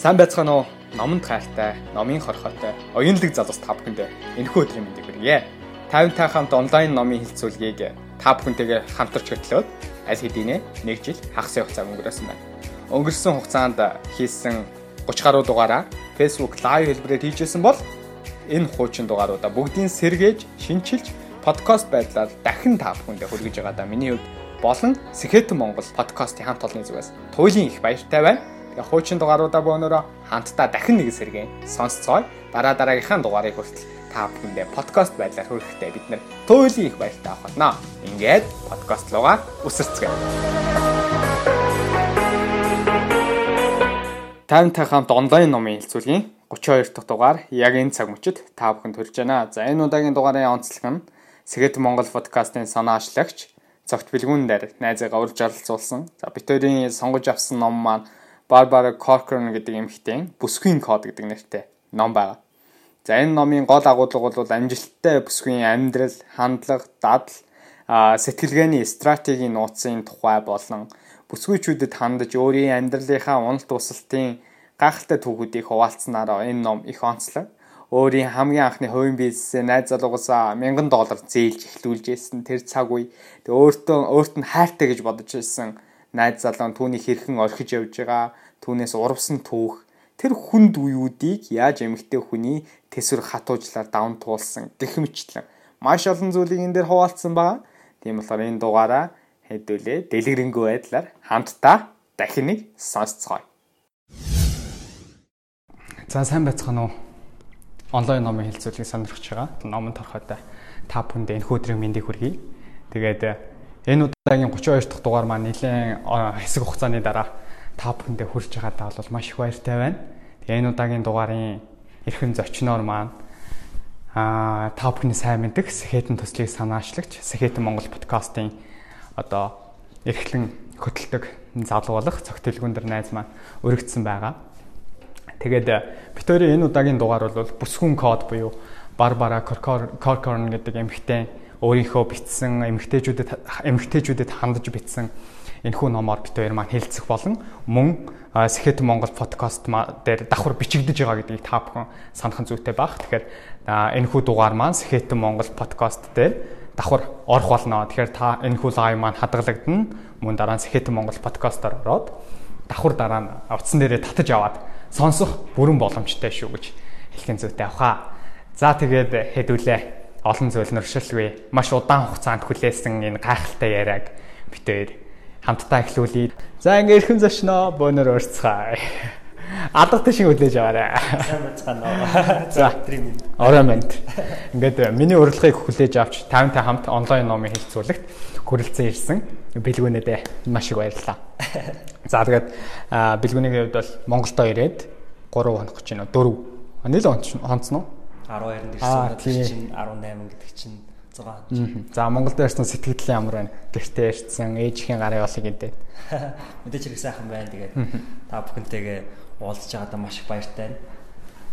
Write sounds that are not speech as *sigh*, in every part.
Сайн байцгаана уу? Номонд хайртай, номын хорхотой, оюунлаг залуус та бүхэндээ энэхүү өдрийн мэндийг хүргье. 50 та хамт онлайн номын хилцүүлгийг та бүхэнтэйгээ хамтарч хөтлөөд аль хэдийнэ нэг жил хагас хугацаа өнгөрөөсөн байна. Өнгөрсөн хугацаанд хийсэн 30 гаруй дугаараа Facebook live хэлбэрээр хийжсэн бол энэ хуучин дугааруудаа бүгдийг сэргээж, шинчилж, подкаст байдлаар дахин та бүхэндээ хүргэж байгаадаа миний хувьд болон Сэхэтэн Монгол подкастын хамт олонны зүгээс туйлын их баяртай байна. Тэгээ хуучин дугааруудаа бөөнөрөө хамтдаа дахин нэг сэргээ сонсцгоё. Дараа дараагийнхаа дугаарыг хүртэл та бүхэндээ подкаст байдлаар хүрэхдээ бид нэр туйлын их баяртай авах болно. Ингээд подкаст лугаа үсэрцгээе. Таймтай хамт онлайн номын хэлцүүлгийн 32 дахь дугаар яг энэ цаг мөчид та бүхэнд хүрж байна. За энэ удаагийн дугаарын онцлог нь Сэгэт Монгол подкастын санаа ашлагч цогт бэлгүүн дээр найзыгаа урьж оролцуулсан. За бит хоёрын сонгож авсан ном маань Barbara Corcoran гэдэг эмэгтэй бүсгүй код гэдэг нэртэй ном байгаа. За энэ номын гол агуулга бол амжилттай бүсгүй амьдрал, хандлага, дадал, сэтгэлгээний стратегийн нууцын тухай болон бүсгүйчүүдэд хандаж өөрийн амьдралынхаа унал тусалтын гайхалтай түүхүүдийг хуваалцсанараа энэ ном их онцлог. Өөрийн хамгийн анхны хувийн бизнесээ найз залуугасаа 1000 доллар зээлж эхлүүлж ирсэн тэр цаг үе өөртөө өөрт нь хайртай гэж бодож ирсэн найз залуу түүнийг хэрхэн орхиж явж байгаа түүнээс урвсан түүх тэр хүнд үеүүдийг яаж эмэгтэй хүний төсвөр хатуужлаар давн туулсан гэх мэтлэн маш олон зүйлийг энэ дээр хуваалцсан байгаа. Тийм болохоор энэ дугаараа хэдүүлээ дэлгэрэнгүй байдлаар хамтдаа дахин нэг сонсцгоё. За сайн байцгаана уу? Онлайн номын хэлцүүлгийг сонирхож байгаа. Номон торхойтой та бүхэнд энэ өдрийн мэндийг хүргэе. Тэгээд Энэ удаагийн 32 дахь дугаар маань нэлээд хэсэг хугацааны дараа та бүхэндээ хүрч байгаадаа бол маш их баяртай байна. Тэгээ энэ удаагийн дугаарын эрхэм зочноор маань аа та бүхний сайн мэддэг Сэхэтэн төслийг санаачлагч Сэхэтэн Монгол подкастын одоо эрхлэн хөтэлдэг залуу болох цогтөлгүндэр найз маань өргөцсөн байгаа. Тэгээд хоёрын энэ удаагийн дугаар бол бүсгүн код буюу Барбара Коркорн гэдэг эмэгтэй өөрийнхөө бичсэн эмгтээчүүдэд эмгтээчүүдэд хандаж бичсэн энэхүү номоор бит хоёр маань хэлцэх болон мөн Сэхэт Монгол подкаст дээр давхар бичигдэж байгаа гэдгийг та бүхэн санах зүйтэй баг. Тэгэхээр энэхүү дугаар маань Сэхэт Монгол подкаст дээр давхар орох болно. Тэгэхээр та энэхүү лайв маань хадгалагдана. Мөн дараа нь Сэхэт Монгол подкастаар ороод давхар дараа нь утсан дээрээ татаж аваад сонсох бүрэн боломжтой шүү гэж хэлхэн зүйтэй авахаа. За тэгээд хэдүүлээ олон зүйл нөршилгүй маш удаан хугацаанд хүлээсэн энэ гайхалтай яриаг хоёр хамтдаа эхлүүлье. За ингээ эрхэм зочноо бөөнөр өрцгөө. Алдартай шиг хүлээж аваарай. Сайн бацгаана уу. *laughs* За минь. Орой минь. Ингээд миний урилгыг хүлээж авч 50-тай хамт онлайн номын хэлцүүлэгт хүрэлцэн ирсэн бэлгүүнэдээ маш их баярлалаа. За тэгээд бэлгүүний хувьд бол Монголдо ирээд 3 хоног гэж байна. 4. Нийл онцсон уу? 12-нд ирсэн гэдэг чинь 18 гэдэг чинь 6. За Монголд ярьсан сэтгэл ямар байна? Гэртээ ярьсан, ээжийн гарын болыг гэдэг. *laughs* Мэдээж хэрэг сайхан байна. Тэгээд та бүхэнтэйгээ уулзж байгаадаа маш их баяртай байна.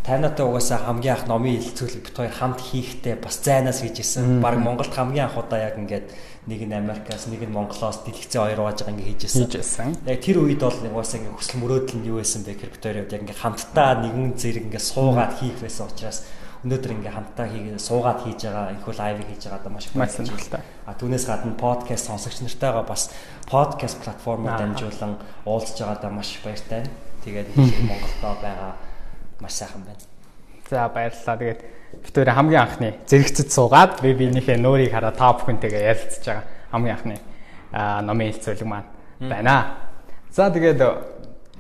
Танаатай угаасаа хамгийн анх номын хилцүүлэг бит хоёр хамт хийхдээ бас зайнаас хийж исэн. Бараг Монголд хамгийн анх удаа яг ингээд нэг нь Америкаас, нэг нь Монголоос дэлгэцээ хоёр угааж байгаа ингээд хийжсэн. Яг тэр үед бол угаасаа ингээд хүсэл мөрөөдөл нь юу байсан бэ бит хоёр яг ингээд хамтдаа нэгэн зэрэг ингээд суугаад хийх байсан учраас өнөөдөр ингээ хамтдаа хийгээ суугаад хийж байгаа энэхүү лайвыг хийж байгаадаа маш их баярлалаа. А түүнээс гадна подкаст сонсогч нартайгаа бас подкаст платформоор дамжуулан уулзж байгаадаа маш их баяртай. Тэгээд *laughs* Монголдоо байгаа маш сайхан байна. За баярлалаа. Тэгээд бид өөр хамгийн анхны зэрэгцэд суугаад би биенийхээ нөөрийг хараа та бүхэнтэйгээ ярилцж байгаа хамгийн анхны номын хэлцүүлэг маань байна. За тэгээд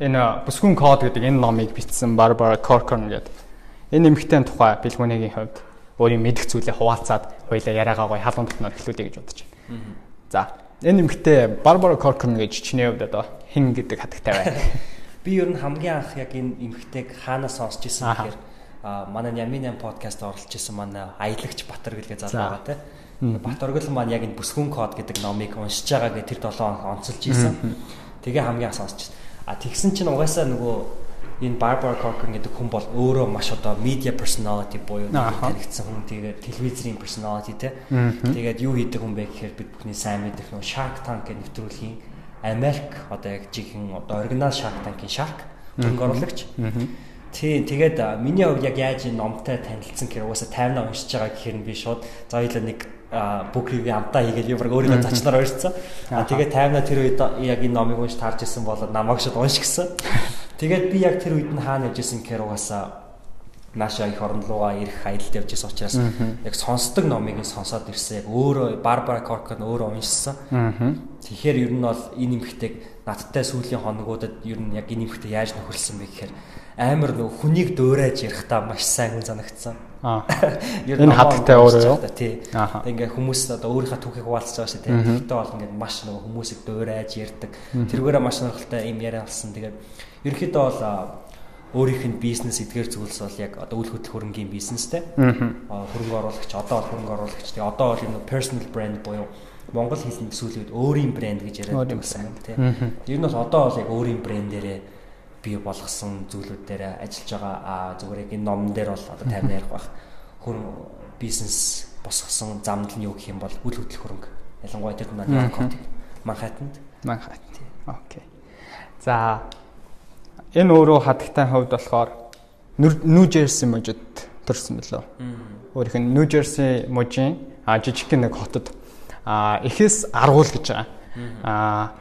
энэ бүсгүн код гэдэг энэ номыг бичсэн Barbara Corcoran гэдэг Энэ эмэгтэй тухай бэлгүүнийгийн хувьд өөрийн мэдих зүйлээ хуваалцаад хоёлаа яриагаа гоё халуун дотноор эхлүүлье гэж бодож байна. За энэ эмэгтэй Барбара Коркон гэж чиний хувьд одоо хэн гэдэг хатагтай байна. *laughs* Би ер нь хамгийн анх яг энэ эмэгтэйг хаанаас сонсч ирсэн гэхээр манай Ямин 8 подкаст оролцож исэн манай аялагч Батөргөл гэж залуу байгаа те. Батөргөл маань яг энэ бүсгүн код гэдэг номыг уншиж байгаа гэх тэр 7 хоног онцолж исэн. Тэгээ хамгийн анх сонсч. А тэгсэн чинь угаасаа нөгөө энэ Barbara Corcoran гэдэг хүн бол өөрөө маш одоо media personality буюу хэрэгцсэн хүн тэгээд телевизийн personality те. Тэгээд юу хийдэг хүн бэ гэхээр бид бүхний сайн мэдэх нөө Shark Tank гэх нэвтрүүлгийн Америк одоо яг жихэн одоо оригинал Shark Tank-ийн Shark хөрөнгө оруулагч. Тийм тэгээд миний хувьд яг яаж энэ номтой танилцсан гэхээр угаасаа таймнаа уншиж байгаа гэхээр нь би шууд за хоёлаа нэг book review амтаа хийгээл би баг өөрийнхөө зочлоор уншсан. А тэгээд таймнаа тэр үед яг энэ номыг унш таарч исэн болоод намайг шууд унш гэсэн. *laughs* Тэгээд би яг тэр үед нь хаана явж исэн гэхээр угаасаа нааша их орн руугаа ирэх аялалд явж байсан учраас яг сонсдог номыг нь сонсоод ирсэн. Яг өөрөө Барбара Коркон өөрөө уншсан. Тэгэхээр ер нь бол энэ эмхтэйг надтай сүүлийн хоногудад ер нь яг энэ эмхтэй яаж нөхөрлсөн бэ гэхээр амар нөх хүнийг дөөрэж ярихтаа маш сайн хүн санагдсан. Аа. *laughs* Энэ хаттай өөрөө юу? Тий. Ингээ хүмүүс одоо өөрийнхөө түүхийг хуваалцаж байгаа шүү тий. Гэхдээ бол ингээ маш нөгөө хүмүүсийг дөөрэж ярддаг. Тэргээрээ маш сонирхолтой юм яриа болсон. Тэгээд ерөөхдөө бол өөрийнх нь бизнес эдгээр зүйлс бол яг одоо үйл хөдлөх хөрөнгийн бизнестэй. Аа хөрөнгө оруулагч одоо бол хөрөнгө оруулагч. Тэгээ одоо бол энэ personal brand буюу Монгол хэлний сүүлүүд өөрийн брэнд гэж яриад байсан юм тий. Тэр нь бол одоо бол яг өөрийн брэндээрээ бий болгосон зүйлүүд дээр ажиллаж байгаа. Аа зүгээр яг энэ номн дээр бол одоо тань ярих бах. Хөрөнгө бизнес босгосон замд нь юу гэх юм бол үйл хөдлөх хөрөнгө. Ялангуяа тэр нь Манхаттанд. Манхатт. Окей. За Энэ өөрөө хадагтай хувьд болохоор New Jersey мужид төрсэн мөлөө. Өөрийнх нь New Jersey мужийн жижиг нэг хотод эхээс аргуул гэж байгаа. Аа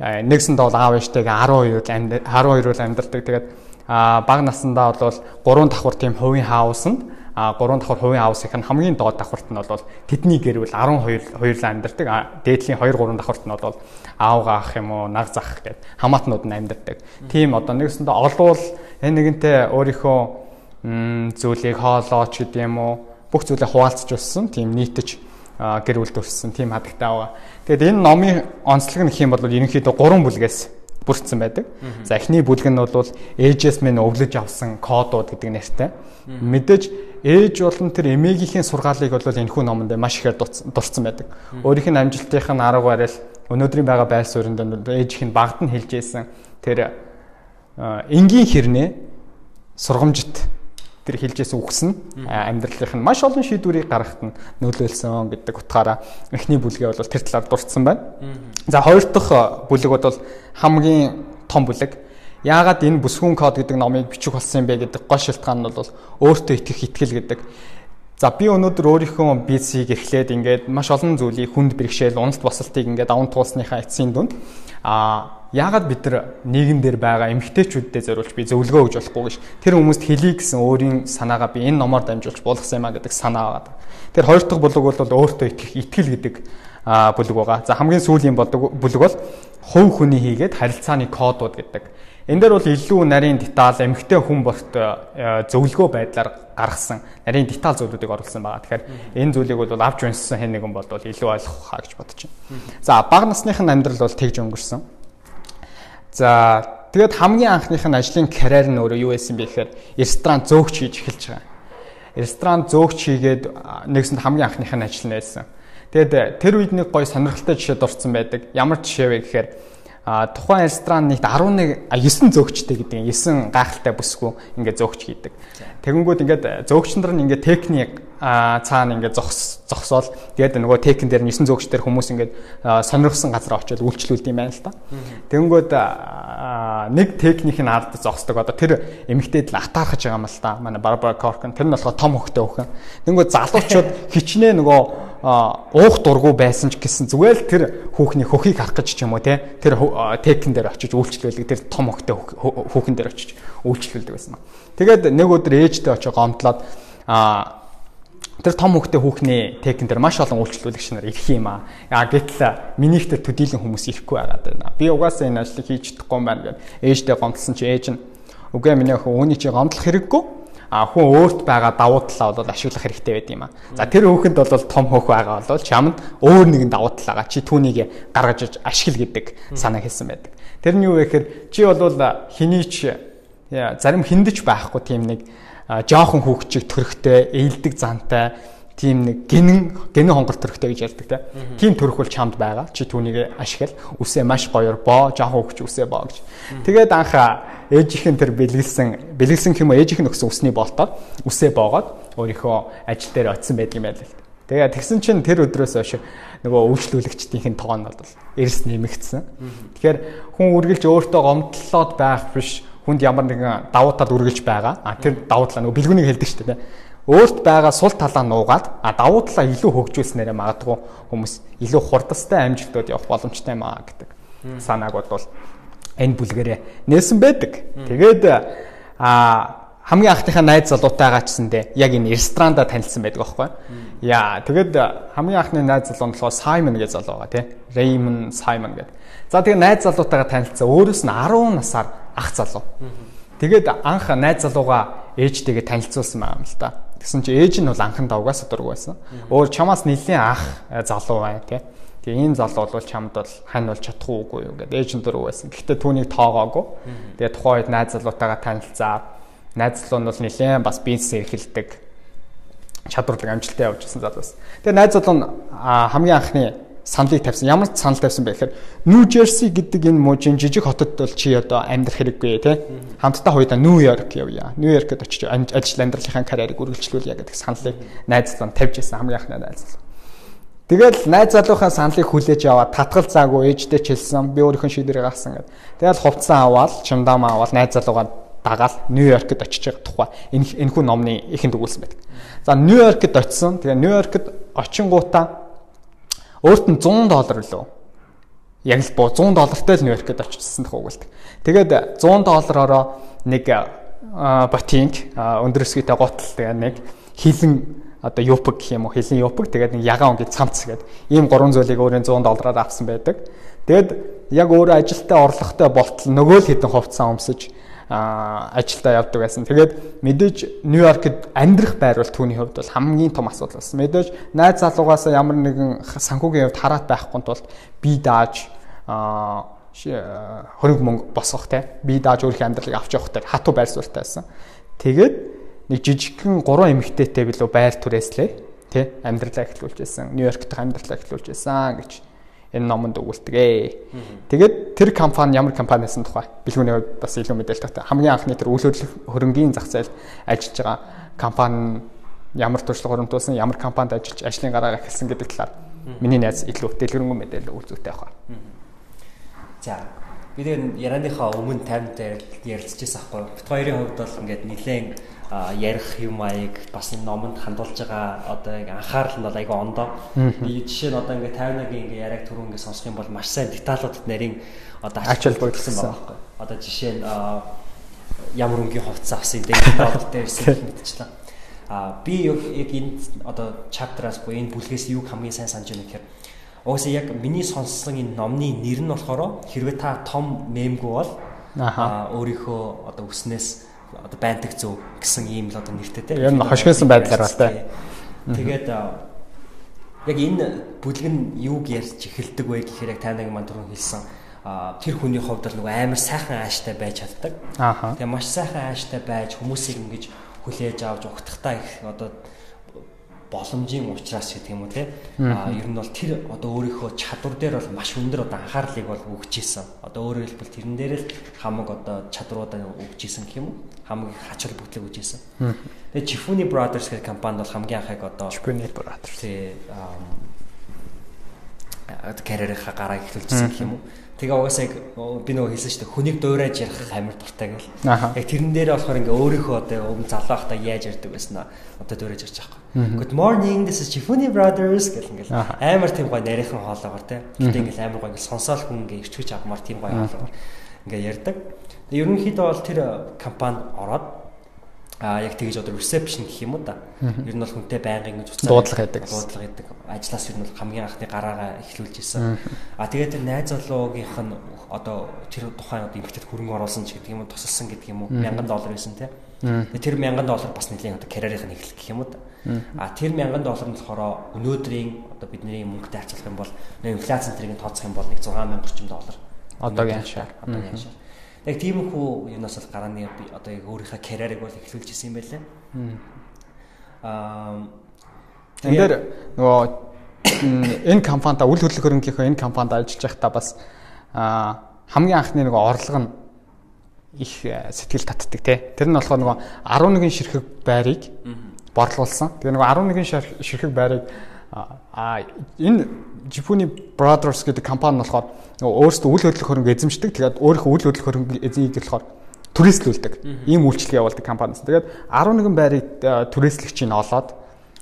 нэгсэндээ бол аав ээжтэйгээ 12 12 жил амьдардаг. Тэгээд баг насандаа бол 3 давхар тийм хувийн хаусанд а 3 давхар хувийн хаусынх нь хамгийн доод давхарт нь бол тэдний гэр бүл 12 хоёрлаа амьдардаг. Дээдлийн 2 3 давхарт нь бол аавга ах юм уу, нар зах гэд хамаатнууд нь амьдардаг. Тийм одоо нэгсэндээ олвол энэ нэгэнтэй өөрийнхөө зүйлийг хоолооч гэдэг юм уу бүх зүйлээ хуваалцаж өссөн. Тийм нийтэж гэр бүл төрсөн тийм хадагтай байгаа. Тэгэд энэ номын онцлог нь юм бол ерөнхийдөө 3 бүлгээс бүрдсэн байдаг. За эхний бүлэг нь бол ээжээс минь өвлөж авсан кодууд гэдэг нэртэй. Мэдээж ээж болон тэр эмээгийнхээ сургаалыг бол энэ хүн номонд маш ихээр дурдсан байдаг. Өөрийнх нь амжилтынх нь арга барил өнөөдрийн байгаа байр суурьнд ээжийнх нь багт нь хэлж ийсэн тэр энгийн хэрнээ сургамжит тэр хэлжээс үгс нь амьдралынх нь маш олон шийдвэрийг гаргахад нь нөлөөлсөн гэдэг утгаараа эхний бүлгээ бол тэр талаар дурдсан байна. За хоёр дахь бүлэг бол хамгийн том бүлэг. Яагаад энэ бүсгүүн код гэдэг номыг бичих болсон юм бэ гэдэг гол шалтгаан нь бол өөртөө итгэх итгэл гэдэг. За би өнөөдөр өөрийнхөө бизнесийг эрхлээд ингээд маш олон зүйлийг хүнд бэрхшээл, уналт босолтыг ингээд даван туулсныхаа эцсийн дунд а яагаад бид нар нийгэмдэр байгаа эмгтээчүүдэд зориулж би зөвлөгөө өгж болохгүй гэж тэр хүмүүст хэлий гэсэн өөрийн санаагаа би энэ номоор дамжуулж болгосон юм а гэдэг санаа байгаа. Тэр хоёр дахь бүлэг бол өөртөө итгэх итгэл гэдэг бүлэг байгаа. За хамгийн сүүлийн бүлэг бол хувь хүний хийгээд харилцааны кодууд гэдэг. Энд дээр бол илүү нарийн деталь эмгтэй хүн болт зөвлөгөө байдлаар гаргасан нарийн деталь зүйлүүдийг оруулсан байгаа. Тэгэхээр энэ зүйлийг бол авч уншсан хэн нэгэн бол илүү ойлгох хаа гэж бодож байна. За бага насных нь амьдрал бол тэгж өнгөрсөн. За тэгээд хамгийн анхных нь ажлын карьер нь өөрөө юу байсан бэ гэхээр ресторан зөөгч хийж эхэлж байгаа. Ресторан зөөгч хийгээд нэгсэнд хамгийн анхных нь ажил нь байсан. Тэгээд тэр үед нэг гой сонирхолтой жишээ дурдсан байдаг. Ямар жишээ вэ гэхээр а тухайн ресторан нэгт 11 9 зөөгчтэй гэдэг 9 гайхалтай бүсгүй ингээд зөөгч хийдэг. Тэгэнгүүт ингээд зөөгчнөр нь ингээд техник цаана ингээд зогс зогсоол тэгээд нөгөө техник дээр 9 зөөгчдөр хүмүүс ингээд сонирхсан газар очиод үйлчлүүлдэг юм байна л та. Тэгэнгүүт нэг техник нь ард зогсдог. Одоо тэр эмэгтэйд л атаархаж байгаа юм л та. Манай Барбара Коркин тэр нь болохоор том хөхтэй өхөн. Тэгэнгүүт залуучууд *laughs* хичнээн нөгөө уух дургу байсан ч гэсэн зүгээр л тэр хүүхний хөхийг харах гэж ч юм уу те тэр техник дээр очиж үйлчлүүлдэг тэр том хөхтэй хүүхэн дээр очиж үйлчлүүлдэг байсан. Тэгээд нэг өдөр ээжтэй очиж гомдлоод а тэр том хөхтэй хүүхний текэн дээр маш олон үйлчлүүлэгч нар ирэх юм аа. А гэтэл минийх тэр төдийлөн хүмүүс ирэхгүй байгаад байна. Би угаасаа энэ ажлыг хийж чадахгүй юм байна гэд ээжтэй гомдлсон чи ээж нь үгүй миний охин үүний чи гомдлох хэрэггүй. А хүн өөрт байгаа давуу талаа бол ашиглах хэрэгтэй байд юм аа. За тэр хүүхэнд бол том хөөх байгаа бол чамд өөр нэгэн давуу талаагаа чи түүнийг гаргаж ашигла гэдэг санаа хэлсэн байдаг. Тэр нь юу вэ гэхээр чи бол хэний ч зарим хиндэж байхгүй тийм нэг жоохон хүүхчиг төрхтэй, ээлдэг зантай тийм нэг гинэн гинэн хонгор төрхтэй гэж ярьдаг. Тийм төрх бол чамд байгаа. Чи түүнийг ашиглал. Үсээ маш гоёор боо, жоохон хүүхч үсээ боо гэж. Тэгээд анх ээжийнхэн тэр бэлгэлсэн бэлгэлсэн юм ээжийнх нь өгсөн үсний болтоод үсээ боогоод өөрийнхөө ажил дээр очисон байдаг юм байл л. Тэгээд тэгсэн чинь тэр өдрөөс хойш нөгөө үйлчлүүлэгчдийн тоон бол эрс нэмэгдсэн. Тэгэхээр хүн үргэлж өөртөө гомдлоод байх биш хүнд ямар нэгэн давуу тал үргэлж байгаа. А тэр давуу талаа нөгөө бэлгүүнийг хэлдэг шүү дээ. Өөрт байгаа сул талаа нуугаад а давуу талаа илүү хөгжүүлснээрээ магадгүй хүмүүс илүү хурдастай амжилтууд явах боломжтой юм аа гэдэг санааг бол энэ бүлгэрээ нээсэн байдаг. Тэгээд а хамгийн анхныхаа найз залуутайгаа ч гэсэндээ яг энэ ресторанда танилцсан байдаг аахгүй. Яа, тэгээд хамгийн анхны найз залуу нь болохоор Саймон гэж залуу байгаа тий. Raymond Simon гэдэг. За тэгээд найз залуутайгаа танилцсан. Өөрөөс нь 10 насаар ах залуу. Тэгээд анх найз залууга ээжтэйгээ танилцуулсан байгаа юм л да. Тэгсэн чи ээж нь бол анхандаа угаасаа дург байсан. Өөр чамаас нэлийн ах э, залуу бай тий. Тэгээ энэ залуу бол чамд бол хань бол чадахгүй үгүй юу гэдэг ээж нь дург байсан. Гэхдээ түүнийг тоогоогүй. Тэгээ тухайн үед найз залуутайгаа танилцаа найз залуу нь бол нэлээд бас бизнес эрхэлдэг чадварлаг амжилттай явж ирсэн залуу байсан. Тэгээ найз залуу нь хамгийн анхны саналыг тавьсан. Ямар санал тавьсан бэ гэхээр Нью Жерси гэдэг энэ мужийн жижиг хотод бол чи одоо амьдрах хэрэггүй тий. Хамтдаа хоёудаа Нью Йорк явъя. Нью Йоркод очиж ажил амьдралынхаа карьерийг үргэлжлүүлье гэдэг саналыг найз залуу тавьж ирсэн хамгийн анхны найз залуу. Тэгэл найз залуухаа саналыг хүлээж аваад татгал заагүй ээжтэй ч хэлсэн. Би өөрийнхөө шийдвэрийг гаргасан гэдэг. Тэгэл хувцсан аваад, чимдаамаа аваад найз залуугаа дагаал Нью-Йоркд очиж байгаа тухай энэ энэхүү номны ихэнд өгүүлсэн байдаг. За Нью-Йоркд очисон. Тэгээ Нью-Йоркд очингуудаа өөрт нь 100 доллар лөө. Яг л боо 100 доллартай л Нью-Йоркд очижсэн тох өгүүлдэг. Тэгээд 100 доллараароо нэг ботинг өндөр өсгийтэй гутал тэгээ нэг хилэн одоо юпг гэх юм уу хилэн юпг тэгээд нэг ягаан гэж цамц гэдэг ийм гурван зүйлийг өөрөө 100 доллараар авсан байдаг. Тэгэд яг өөрөө ажилтаа орлоготой болтол нөгөө л хэдэн хувцас өмсөж ажилдаа явдаг байсан. Тэгээд мэдээж Нью-Йоркд амьдрах байр бол түүний хувьд бол хамгийн том асуудал болсон. Мэдээж найз залуугаас ямар нэгэн санхүүгийн хувьд хараат байхгүй тулд би дааж хөрөнгө мөнгө босгох те би дааж өөрийнхөө амьдралыг авч явах те хатуу байр суурьтай байсан. Тэгээд нэг жижигхэн гурван эмэгтэйтэй билүү байр түрээслээ те амьдралаа эхлүүлж байсан. Нью-Йоркт амьдралаа эхлүүлж байсан гэж энэ номонд өгүүлдэг. Тэгээд тэр компани ямар компаниас нь тухай бэлгүүний бас илүү мэдээлэл тавтай. Хамгийн анхны тэр үйл хөдлөх хөрөнгийн зах зээл ажиллаж байгаа компани ямар туршлага хуримтуулсан, ямар компанид ажиллаж ажлын гараа эхэлсэн гэдэг талаар миний найз илүү дэлгэрэнгүй мэдээлэл өгүүлзүүтэй байна. За бид энэ ярианыхаа өмнө таймтай ярилцчихсан аахгүй. Бит хоёрын хувьд бол ингээд нэлээд ярих юм аяг бас энэ номонд хандуулж байгаа одоо яг анхаарал нь бол айгүй ондоо. Би жишээ нь одоо ингээ 50-аагийн ингээ яриаг түрүү ингээ сонсох юм бол маш сайн деталуудад нарийн одоо ачаал бодсон байгаа байхгүй. Одоо жишээ нь ямар өнгийн хувцас авсан ингээ доллартай ирсэн мэдчихлээ. А би яг энэ одоо чаптераас буюу энэ бүлгээс юу хамгийн сайн санаж байна гэхээр уусаа яг миний сонссон энэ номны нэр нь болохоор хэрвээ та том мемгүй бол аа өөрийнхөө одоо үснээс одоо байнтаг зөв гэсэн ийм л одоо нэртэй те. Яг нь хошгиосон байдлаар байна. Тэгээд яг энэ бүлэг нь юуг ярьж эхэлдэг вэ гэхээр яг таныг маань түрүүн хэлсэн тэр хүний хувьд л нөгөө амар сайхан ааштай байж чаддаг. Тэгээ маш сайхан ааштай байж хүмүүсийг ингэж хүлээж авч угтахтаа их одоо боломжийн учраас гэдэг юм уу те а ер нь бол тэр одоо өөрийнхөө чадвар дээр бол маш өндөр одоо анхаарлыг бол өгч исэн. Одоо өөрөөр хэлбэл тэрэн дээр л хамаг одоо чадруудаа өгч исэн гэх юм уу? Хамаг хачаал бүтлэг өгч исэн. Тэгээ Chifuni Brothers гэх компанид бол хамгийн анхайг одоо Chifuni Brothers тий а карьерийнхаа гараа эхлүүлжсэн гэх юм уу? Тэгээ угаасаа яг би нөгөө хэлсэн шүү дээ хүнийг дуурайж ярих амар дуртай гэл. Яг тэрэн дээр болохоор ингээ өөрийнхөө одоо өмнө залуу байхдаа яаж ярьдаг байсан аа одоо дуурайж ярьж байгаа. Good morning this is Chifuni Brothers гэл ингээл амар тийм гоё нарийнхан хоолоогоор те. Гэтэ ингээл амар гоё ингээл сонсоол хүн ингээ ирчвэж авмаар тийм гоё хоолоогоор ингээ ярьдаг. Ерөнхийдөө бол тэр компанид ороод а яг тэгэж одоо reception гэх юм уу да. Ер нь бол хүнтэй байнгын гэж уцаа дуудлага хийдэг. Дуудлага хийдэг. Ажлаас ер нь бол хамгийн анхны гараагаа эхлүүлж исэн. А тэгээд тэр найз залуугийнх нь одоо тэр тухайн одоо эмэгтэйд хөрөнгө оруулсан ч гэдэг юм уу тусалсан гэдэг юм уу 1000 доллар байсан тий. Тэр 1000 доллар бас нэлийн одоо карьерийнх нь эхлэх гэх юм уу да. А тэр 1000 доллар нь болохоор өнөөдрийн одоо бидний мөнгөтэй харьцуулах юм бол инфляци тэрийг тооцох юм бол нэг 6000 орчим доллар. Одоогийн хашаар. Одоогийн хашаар. Яг тийм хүү юунаас л гарааны одоо яг өөрийнхөө карьерийг бол эхлүүлж исэн юм байлээ. Аа энэ дээр нөгөө энэ компанид үл хөдлөх хөрөнгийнхөө энэ компанид ажиллаж байхдаа бас хамгийн анхны нөгөө орлого нь их э, сэтгэл татдаг тий. Тэр нь болохоор нөгөө 11 ширхэг байрыг борлуулсан. Тэгээ нөгөө 11 ширхэг байрыг а энэ Jifuni Brothers гэдэг компани болохоор өөрсдөө үйл хөдлөх хөрөнгө эзэмшдэг. Тэгээд өөрийнхөө үйл хөдлөх хөрөнгө эзэмшдэг болохоор түрээслүүлдэг. Ийм үйлчлэг явуулдаг компаниас. Тэгээд 11 байрыг түрээслэгчийг олоод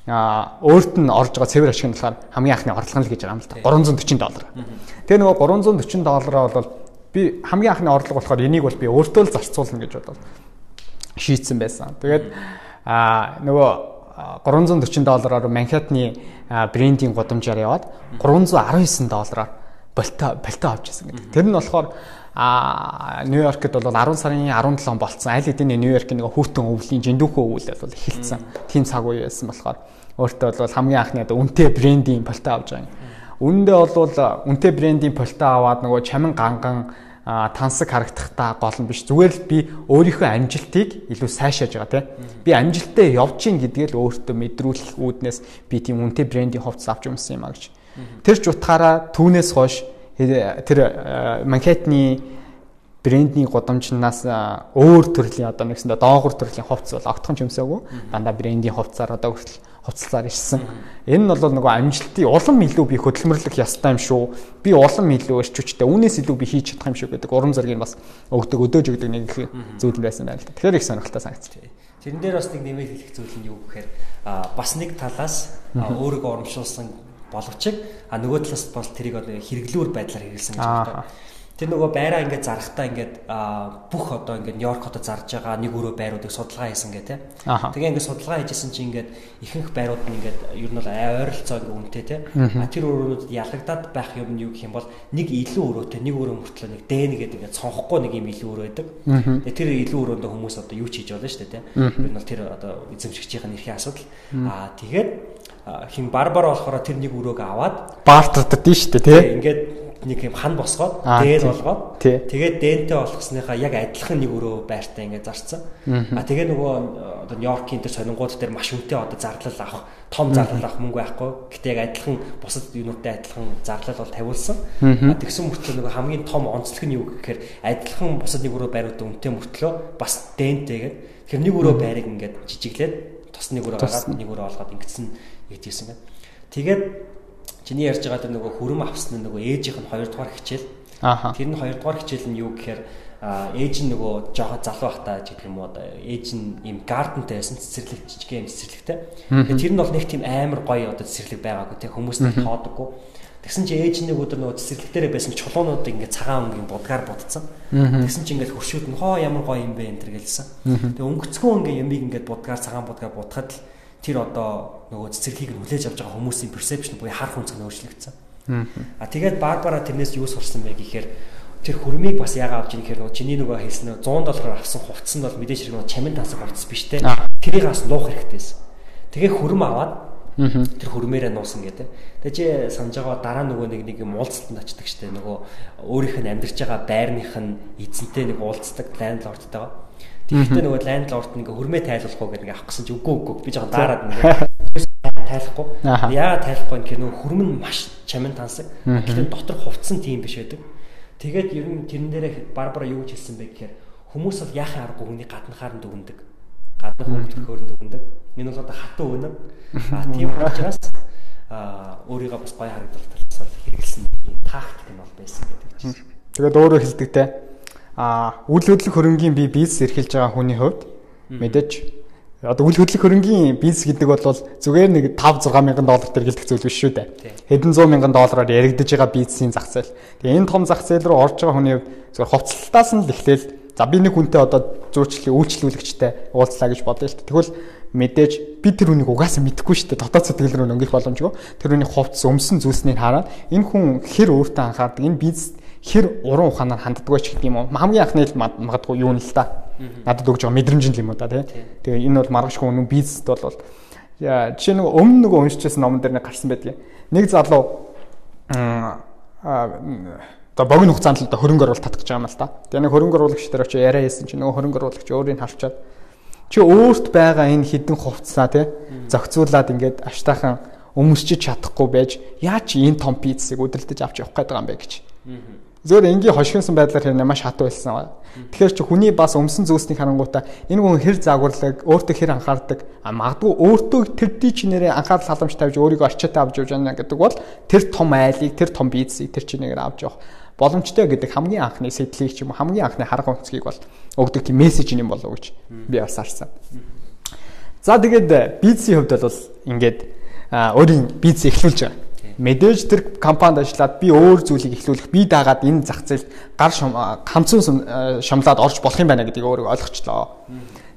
өөрт нь орж байгаа цэвэр ашиг нь болохоор хамгийн анхны орлого нь л гэж байгаа юм л та 340 доллар. Тэгээ нөгөө 340 доллараа бол би хамгийн анхны орлого болохоор энийг бол би өөртөө л зарцуулна гэж бодоод шийдсэн байсан. Тэгээд а нөгөө 340 доллараар Манхэттны брендинг гудамжаар яваад 319 доллараар болтой болтой авч ирсэн гэдэг. Тэр нь болохоор а Нью-Йоркт бол 10 сарын 17 болцсон. Аль хэдийн Нью-Йоркийн нэг хүүтэн өвлийн жиндүүхөө өвөл бол эхэлсэн. Тийм цаг үе байсан болохоор өөртөө бол хамгийн анхны одоо үнэтэй брендийн полтой авч байгаа юм. Үүндээ бол үнэтэй брендийн полтой аваад нөгөө чамин ганган тансаг харагдахтаа гол нь биш. Зүгээр л би өөрийнхөө амжилтыг илүү сайшааж байгаа тийм. Би амжилттай явж гин гэдгээл өөртөө мэдрүүлэх үүднээс би тийм үнэтэй брендийн хувцас авч юмсан юм а гэж. Тэр ч утгаараа түүнээс хойш тэр Манхэттны брендний гудамжнаас өөр төрлийн одоо нэгсэндээ доогуур төрлийн хувцас бол огтхон ч юмсаагүй. Дандаа брендийн хувцсаар одоо хүртэл хувцлаар ирсэн. Энэ нь бол нөгөө амжилтын улам илүү би хөдөлмөрлөх ястай юм шүү. Би улам илүү өрчөчтэй. Үүнээс илүү би хийж чадах юм шүү гэдэг урам зориг бас өгдөг өдөөж өгдөг нэг их зүйл байсан байна л да. Тэгэхээр их сонирхолтой санагдчих. Тэрэн дээр бас нэг нэмээд хэлэх зүйл нь юу гэхээр бас нэг талаас өөрийгөө урамшуулсан боловч а нөгөө талаас бол тэрийг одоо хэрэглүүр байдлаар хэрэгэлсэн гэж байна. Тэр нөгөө байраа ингээд зарахтаа ингээд бүх одоо ингээд Нью-Йорк хотод зарж байгаа нэг өрөө байруудыг судалгаа хийсэн гэ тэ. Тэгээ ингээд судалгаа хийжсэн чинь ингээд ихэнх байрууд нь ингээд ер нь бол ойролцоо ингээд үнэтэй тэ. А тэр өрөөнүүдэд ялагдаад байх юм нь юу гэх юм бол нэг илүү өрөөтэй нэг өрөө мөртлөө нэг дэн гэдэг ингээд цонхгүй нэг юм илүү өрөө байдаг. Тэгээ тэр илүү өрөөндөө хүмүүс одоо юу ч хийж болно шүү дээ тэ. Ер нь бол тэр одоо эзэмшигчийн эрхийн асуудал. А тэгээд хин барбар болохоор тэр нэг өрөөг аваад баартардад нь шүү дээ тий. Ингээд нэг юм хан босгоод дээн болгоод тэгээд дээнтэй болгосныхаа яг адилхан нэг өрөө байртай ингээд зарцсан. А тэгээ нөгөө одоо Нью-Йоркийн тэр сонингууд дээр маш үнэтэй одоо зарлал авах, том зарлал авах мөнгө байхгүй. Гэтэ яг адилхан бусад юунуудтай адилхан зарлал бол тавиулсан. А тэгсэн мөртлөө нөгөө хамгийн том онцлог нь юу гэхээр адилхан бусад нэг өрөө байрууд үнэтэй мөртлөө бас дээнтэйгээд тэр нэг өрөө байрыг ингээд жижиглээд тос нэг өрөө гаргаад нэг өрөө олгоод ингэсэн ийдсэн байна. Тэгээд чиний ярьж байгаа тэр нөгөө хүрэм авсан нөгөө ээжийнх нь 2 дугаар хичээл. Аа. Тэр нь 2 дугаар хичээл нь юу гэхээр ээж нь нөгөө жоохон залуу байхдаа гэх юм уу ээж нь им гардентай байсан цэцэрлэг жижиг юм цэцэрлэгтэй. Тэгээ тэр нь бол нэг тийм амар гоё одоо цэцэрлэг байгаагүй те хүмүүс нь тоодоггүй. Тэгсэн чи ээж нэг өдөр нөгөө цэцэрлэг дээр байсан чулуунуудыг ингээд цагаан өнгийн будгаар будцсан. Тэгсэн чи ингээд хуршууд нь хоо ямар гоё юм бэ энэ төр гэлсэн. Тэгээ өнгөцгөө ингээ ямиг ингээд будгаар цагаан будгаар будахад л тэр одоо нөгөө цэцэрлэгийг нь хүлээж авч байгаа хүмүүсийн perception буюу харах үнцэг нь өөрчлөгдсөн. А тэгээд Барбара тэрнээс юу сурсан бэ гэхээр тэр хөрмийг бас яагаад авч ийм гэхээр нөгөө чиний нөгөө хэлсэн 100 доллараар авсан хувцас нь бол мэдээж хэрэг нөгөө чамин тансаг хувцас биш те. Тэрийг бас нуух хэрэгтэйсэн. Тэгээ хөрм аваад тэр хөрмээрээ нуусан гэдэг. Тэгээ чи санаж байгаа дараа нөгөө нэг нэг юм уулзалтанд очдаг штэ нөгөө өөрийнх нь амьдарч байгаа байрных нь эзэнтэй нэг уулздаг ландлордтойгоо Тэгэхдээ нөгөө ландлорд нэг хөрмөө тайлуулах уу гэдэг авах гэсэн чи үгүй үгүй би жоохон даарад ингээ *laughs* тайлахгүй. Яагаад тайлахгүй гэхээр нөгөө хөрм нь маш чамин тансаг. Гэхдээ дотор хувцсан тийм биш байдаг. Тэгээд ер нь тэрэн дээрээ барбара юу гэж хэлсэн бэ гэхээр хүмүүс бол яахын аргагүй хүний гаднахаар нь дүгндэг. Гаднах хөнгөлөхөөр нь дүгндэг. Энэ бол одоо хатуу өнө. *laughs* А тийм учраас а өөрийгөө бас гоё харагдах талаас хэрэгэлсэн тактик нь бол байсан гэдэг чинь. Тэгээд өөрөө хэлдэг те а үйл хөдлөх хөрөнгийн бие бизнес эрхэлж байгаа хүний хувьд мэдээж одоо үйл хөдлөх хөрөнгийн бизнес гэдэг бол зүгээр нэг 5 6 мянган доллар тэргэлдэх зүйл биш шүү дээ. Хэдэн зуун мянган доллараар яригдж байгаа бизнесийн зах зээл. Тэгээ энэ том зах зээл рүү орж байгаа хүний хувьд зүгээр хувцлалтаас нь л эхлээл за би нэг хүнтэй одоо зөрчлөлийн үйлчлүүлэгчтэй уулзлаа гэж бодъё л. Тэгвэл мэдээж би тэр хүнийг угаасаа мэдэхгүй шүү дээ. Дотоод сэтгэл рүү өнгөх боломжгүй. Тэр хүний хувцс өмсөн зүйлснийг хараад энэ хүн хэр өөртөө анхаардаг, энэ бизнес хэр уран ухаанаар ханддаг ч гэдэг юм уу. Хамгийн анхны л магадгүй юу нь л та. Надад өгж байгаа мэдрэмж юм уу да тий. Тэгээ энэ бол маргашгүй үнэн бизнест бол жишээ нэг өмнө нөгөө уншижсэн номон дээр нэг гарсан байдгийг. Нэг залуу одоо богино хугацаанд л хөрөнгө оруулалт татах гэж байгаа юм л та. Тэгээ нэг хөрөнгө оруулагч дээр очиж яриа хийсэн чинь нөгөө хөрөнгө оруулагч өөрийг харчаад чи өөрт байгаа энэ хідэн хувцсаа тий зохицуулаад ингээд аштайхан өмсчиж чадахгүй байж яа чи энэ том пиццыг өдөртөж авч явах гээд байгаа юм бэ гэж. Зөвөр энгийн хошигнсан байдлаар хэрнээ маш хатуу байсан. Тэгэхээр чи хүний бас өмсөн зүйлснийг харангуйтаа энэ хүн хэр загварлаг, өөртөө хэр анхаардаг, магадгүй өөртөө тэр ди чинээрээ анхаарал халамж тавьж өөрийгөө орчиотой авч явж байна гэдэг бол тэр том айлыг, тэр том бизнесийг тэр чинээгээр авч явах боломжтой гэдэг хамгийн анхны сэтлийг ч юм уу хамгийн анхны харга онцгийг бол өгдөг тийм мессеж юм болов уу гэж би бас харсан. За тэгээд бизнесийн хувьд бол ингээд өөрийн бизнес эхлүүлж байгаа. Мэдээж тэр компанид ажиллаад би өөр зүйлийг эхлүүлэх, би дагаад энэ зах зээлд гар хамцсан шамлаад орж болох юм байна гэдгийг өөрөө ойлгочлоо.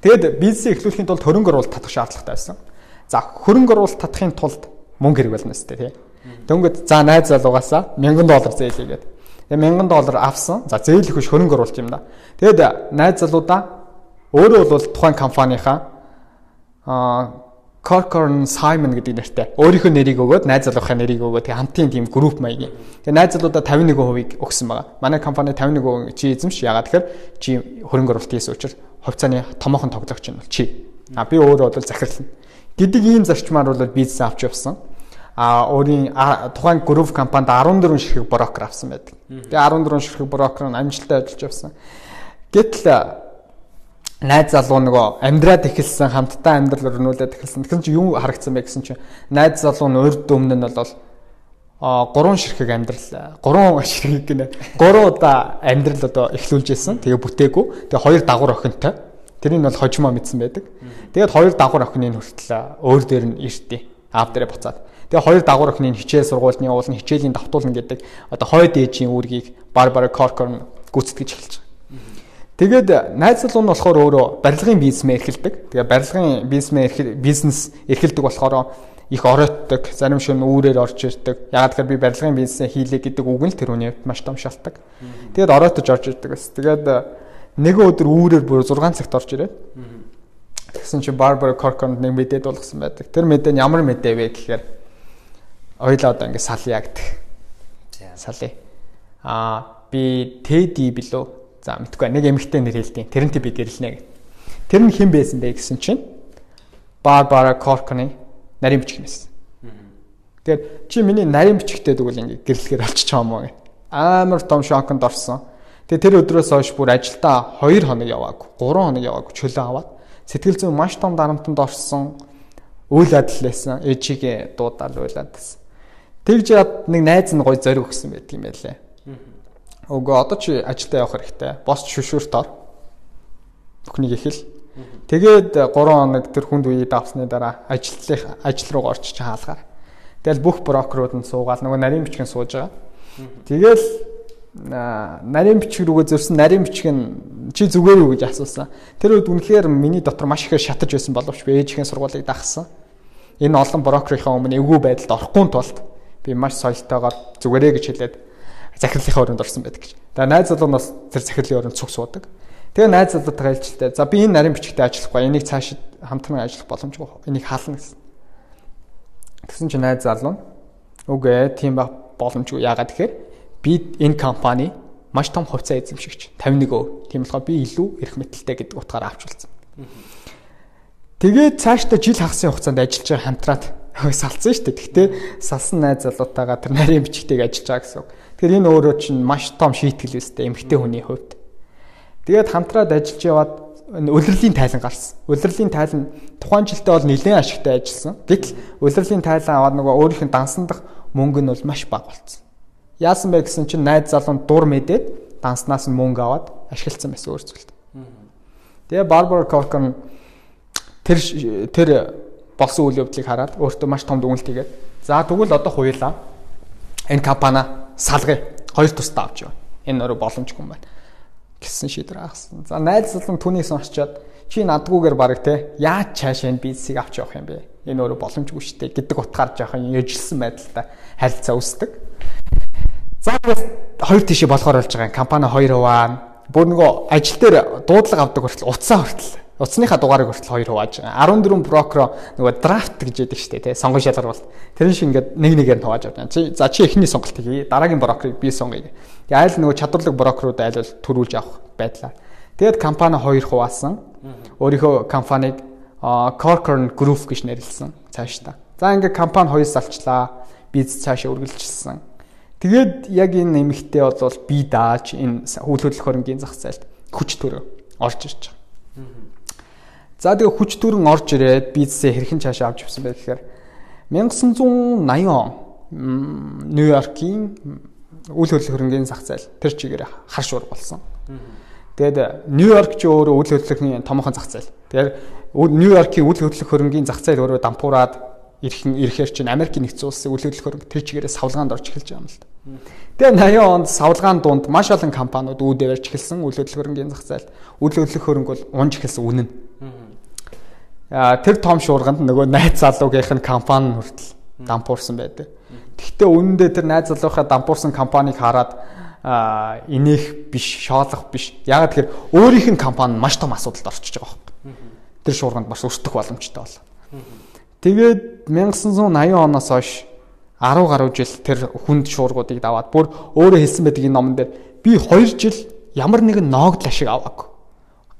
Тэгэд бизнес эхлүүлэхийн тулд хөрөнгө оруулалт татах шаардлагатай байсан. За хөрөнгө оруулалт татахын тулд мөнгө хэрэг болно сте тий. Дөнгөд за найз залуугаасаа 1000 доллар зээлээ гэдэг. Тэгээ 1000 доллар авсан. За зээлэх биш хөрөнгө оруулалт юм да. Тэгэд найз залуудаа өөрөө бол тухайн компанийхаа аа Corcoran Simon гэдэг нэртэй өөрийнхөө нэрийг өгөөд найз залуухаа нэрийг өгөөд тэгээ хамтын тийм групп маягийн. Тэгээ найз залуудаа 51% өгсөн байгаа. Манай компани 51% чи эзэмш ягаад тэгэхээр чи хөрөнгө оруулалт хийсэн учраас хувьцааны томоохон тоглогч нь бол чи. А би өөрөө бол захирлна. Гэдэг ийм зарчмаар бол бизнес авч явсан. А өөрийн тухайн групп компанид 14 ширхэг брокер авсан байдаг. Тэгээ 14 ширхэг брокер нь амжилттай ажиллаж явсан. Гэтэл найз залуу нөгөө амьдраад эхэлсэн хамтдаа амьдрал өрнүүлээд эхэлсэн. Тэгэхээр чи юу харагдсан бэ гэсэн чинь найз залуу нь урд өмнө нь бол а гурван ширхэг амьдрал гурван ширхэг гинэ гурван удаа амьдрал одоо эхлүүлж ирсэн. Тэгээ бүтээгүй. Тэгээ хоёр дагвар охинтой. Тэрийг бол хожимоо мэдсэн байдаг. Тэгээд хоёр дагвар охины хүртэл өөр дээр нь иртээ. Аав дээрээ буцаад. Тэгээ хоёр дагвар охины хичээл сургуульны явуулна, хичээлийн давтуулна гэдэг одоо хойд ээжийн үүргийг Барбара Коркорн гүйцэтгэж эхэлж. Тэгээд найз залуу нь болохоор өөрөө барилгын бизнесмээ эрхэлдэг. Тэгээ барилгын бизнесмээ бизнес эрхэлдэг болохоор их оройтдаг, зарим шин үүрээр орж ирдэг. Ягаад гэхээр би барилгын бизнесээ хийлээ гэдэг үг нь тэр үний маш том шалтгаан. Тэгээд оройтож орж ирдэг бас. Тэгээд нэгэн өдөр үүрээр бүр 6 цагт орж ирээд. Тэгсэн чинь Barbara Corcoran нэг мэдээд болгосон байдаг. Тэр мэдээ нь ямар мэдээ вэ гэхээр ойлоо одоо ингэ салъя гэдэг. Салъя. Аа би Teddy билүү За мэдгүй нэг эмэгтэй нэр хэлдэг. Тэрнтэй би гэрлэнэ гэх. Тэр нь хэн байсан бэ гэсэн чинь Барбара Корконы нарийн бичих юмсэн. Тэгэхээр чи миний нарийн бичгтэй тэгвэл ингээ гэрлэхээр олчих юм уу гэх. Амар том шоконд орсон. Тэгээ тэр өдрөөс хойш бүр ажилдаа 2 хоног яваагүй, 3 хоног яваагүй чөлөө аваад сэтгэл зүйн маш том дарамтанд орсон. Үйл адил байсан. Ээжигээ дуудаал уйлаад байсан. Тэгж яад нэг найз нь гой зориг өгсөн байдаг юм байлээ. Өгөө одоо чи ажилдаа явах хэрэгтэй. Бос шүшүүрт ор. Бүхнийг ихэл. Тэгээд 3 хоног тэр хүнд үеийг давсны дараа ажлын ажил руу орчих чи хаалгаар. Тэгэл бүх брокерууд нь суугаал нөгөө нарийн бичгэн сууж байгаа. Тэгэл нарийн бичиг рүүгээ зөрсөн нарийн бичиг нь чи зүгээр юу гэж асуусан. Тэр үед үнэхээр миний дотор маш ихээр шатаж байсан боловч би ээжийн сургуулийг дагсан. Энэ олон брокерийнхаа өмнө эвгүй байдалд орохгүй тулд би маш соёлтойгоор зүгээрээ гэж хэлээд захирлынхаа өрөөнд орсон байдаг гэж. За найз залуу нь бас тэр захирлын өрөөнд цуг суудаг. Тэгээ найз залуутайгаа ээлжилтэй. За би энэ нарийн бичгтээ ажиллахгүй. Энийг цаашид хамтран ажиллах боломжгүй. Энийг хаална гэсэн. Тэгсэн чинь найз залуу нь үгүй тийм ба боломжгүй. Яагаад тэгэхээр би энэ компани маш том хувьцаа эзэмшигч 51%. Тийм болохоор би илүү эрх мэдэлтэй гэдэг утгаараа авч үлдсэн. Тэгээд цаашдаа жил хагасын хугацаанд ажиллаж байгаа хамтраад *laughs* салсан шүү дээ. Гэхдээ салсан найз залуутайгаа тэр нарийн бичгтэйг ажиллаж байгаа гэсэн. Тэгэхээр энэ өөрөө чинь маш том шийтгэл үстэй эмэгтэй хүний хувьд. Тэгээд хамтраад ажиллаж яваад улирлын тайлан гарсан. Улирлын тайлан тухайн жилдээ бол нэлээд ашигтай ажилласан. Гэтэл улирлын тайлан аваад нөгөө өөрийнх нь дансандах мөнгө нь бол маш бага болсон. Яасан бэ гэсэн чинь найз залуу дур мэдээд данснаас нь мөнгө аваад ашигласан байсан өөр зүйлд. Тэгээ Барбара Коркон тэр тэр болсон үйл явдлыг хараад өөртөө маш том дүгнэлт хийгээд за тэгвэл одоо хуйлаа энэ компани салгая. Хоёр тусдаа авч яваа. Энэ өөрөө боломжгүй юм байна. гэсэн шийдвэр агсан. За найз залуу түүнийг сонсчоод чи надгүйгээр баг те яаж цааш энэ бизнесийг авч явах юм бэ? Энэ өөрөө боломжгүй шүү дээ гэдэг утгаар жоохон яжилсан байдалтай харилцаа үүсдэг. За хоёр тишээ болохоор болж байгаа компани хоёр хуваа бүр нөгөө ажил дээр дуудлага авдаг хүртэл утсаа хүртэл Утасныхаа дугаарыг хүртэл хоёр хувааж байгаа. 14 брокер нөгөө драфт гэж яддаг шүү дээ, тий. Сонгон шалгаруулалт. Тэр шиг ингээд нэг нэгээр нь хувааж авдаг. Чи за чи эхний сонголтыг хий. Дараагийн брокерыг би сонгоё. Тэгээ айл нөгөө чадварлаг брокерууд айл бол төрүүлж авах байдлаар. Тэгээд компани хоёр хуваасан. Өөрийнхөө компанийг Corcoran Group гэж нэрлсэн цаашдаа. За ингээд компани хоёроос авчлаа. Бизнес цаашаа үргэлжилсэн. Тэгээд яг энэ нэмэгтэй бол би дааж энэ үйл хөдлөх хөрөнгийн зах зээлд хүч төрөө орж ирж байгаа. За тэгээ хүч төрөн орж ирээд бизнесээ хэрхэн цаашаа авч явсан бэ гэхээр 1980 он Нью-Йоркийн үйл хөдлөх хөрөнгөний зах зээл тэр чигээр хар шуурга болсон. Тэгээд Нью-Йорк ч өөрөө үйл хөдлөлийн томхон зах зээл. Тэгэхээр Нью-Йоркийн үйл хөдлөх хөрөнгөний зах зээл өөрөө дампуураад ирэхэн ирэхээр чинь Америкийн нэгдсэн улсын үйл хөдлөх хөрөнгө тэр чигээрээ савлгаанд орж эхэлж байгаа юм л да. Тэгээ 80 онд савлгаан дунд маш олон компаниуд үүдээр барьж эхэлсэн үйл хөдлөх хөрөнгөний зах зээл. Үйл хөдлөх хөрөнгө бол унж эхэлсэн үнэн. Тэр том шуурганд нөгөө найз залуугийнх нь компани хүртэл дампуурсан байдаг. Гэхдээ үнэндээ тэр найз залуухаа дампуурсан компанийг хараад а инех биш шоолох биш. Яг тэгэхээр өөрийнх нь компани маш том асуудалд орчиж байгаа байхгүй. Тэр шуурганд бас өртөх боломжтой бол. Тэгээд 1980 оноос хойш 10 гаруй жил тэр хүнд шуургуудыг даваад бүр өөрөө хэлсэн байдаг энэ номон дээр би 2 жил ямар нэгэн ноогдол ашиг аваагүй.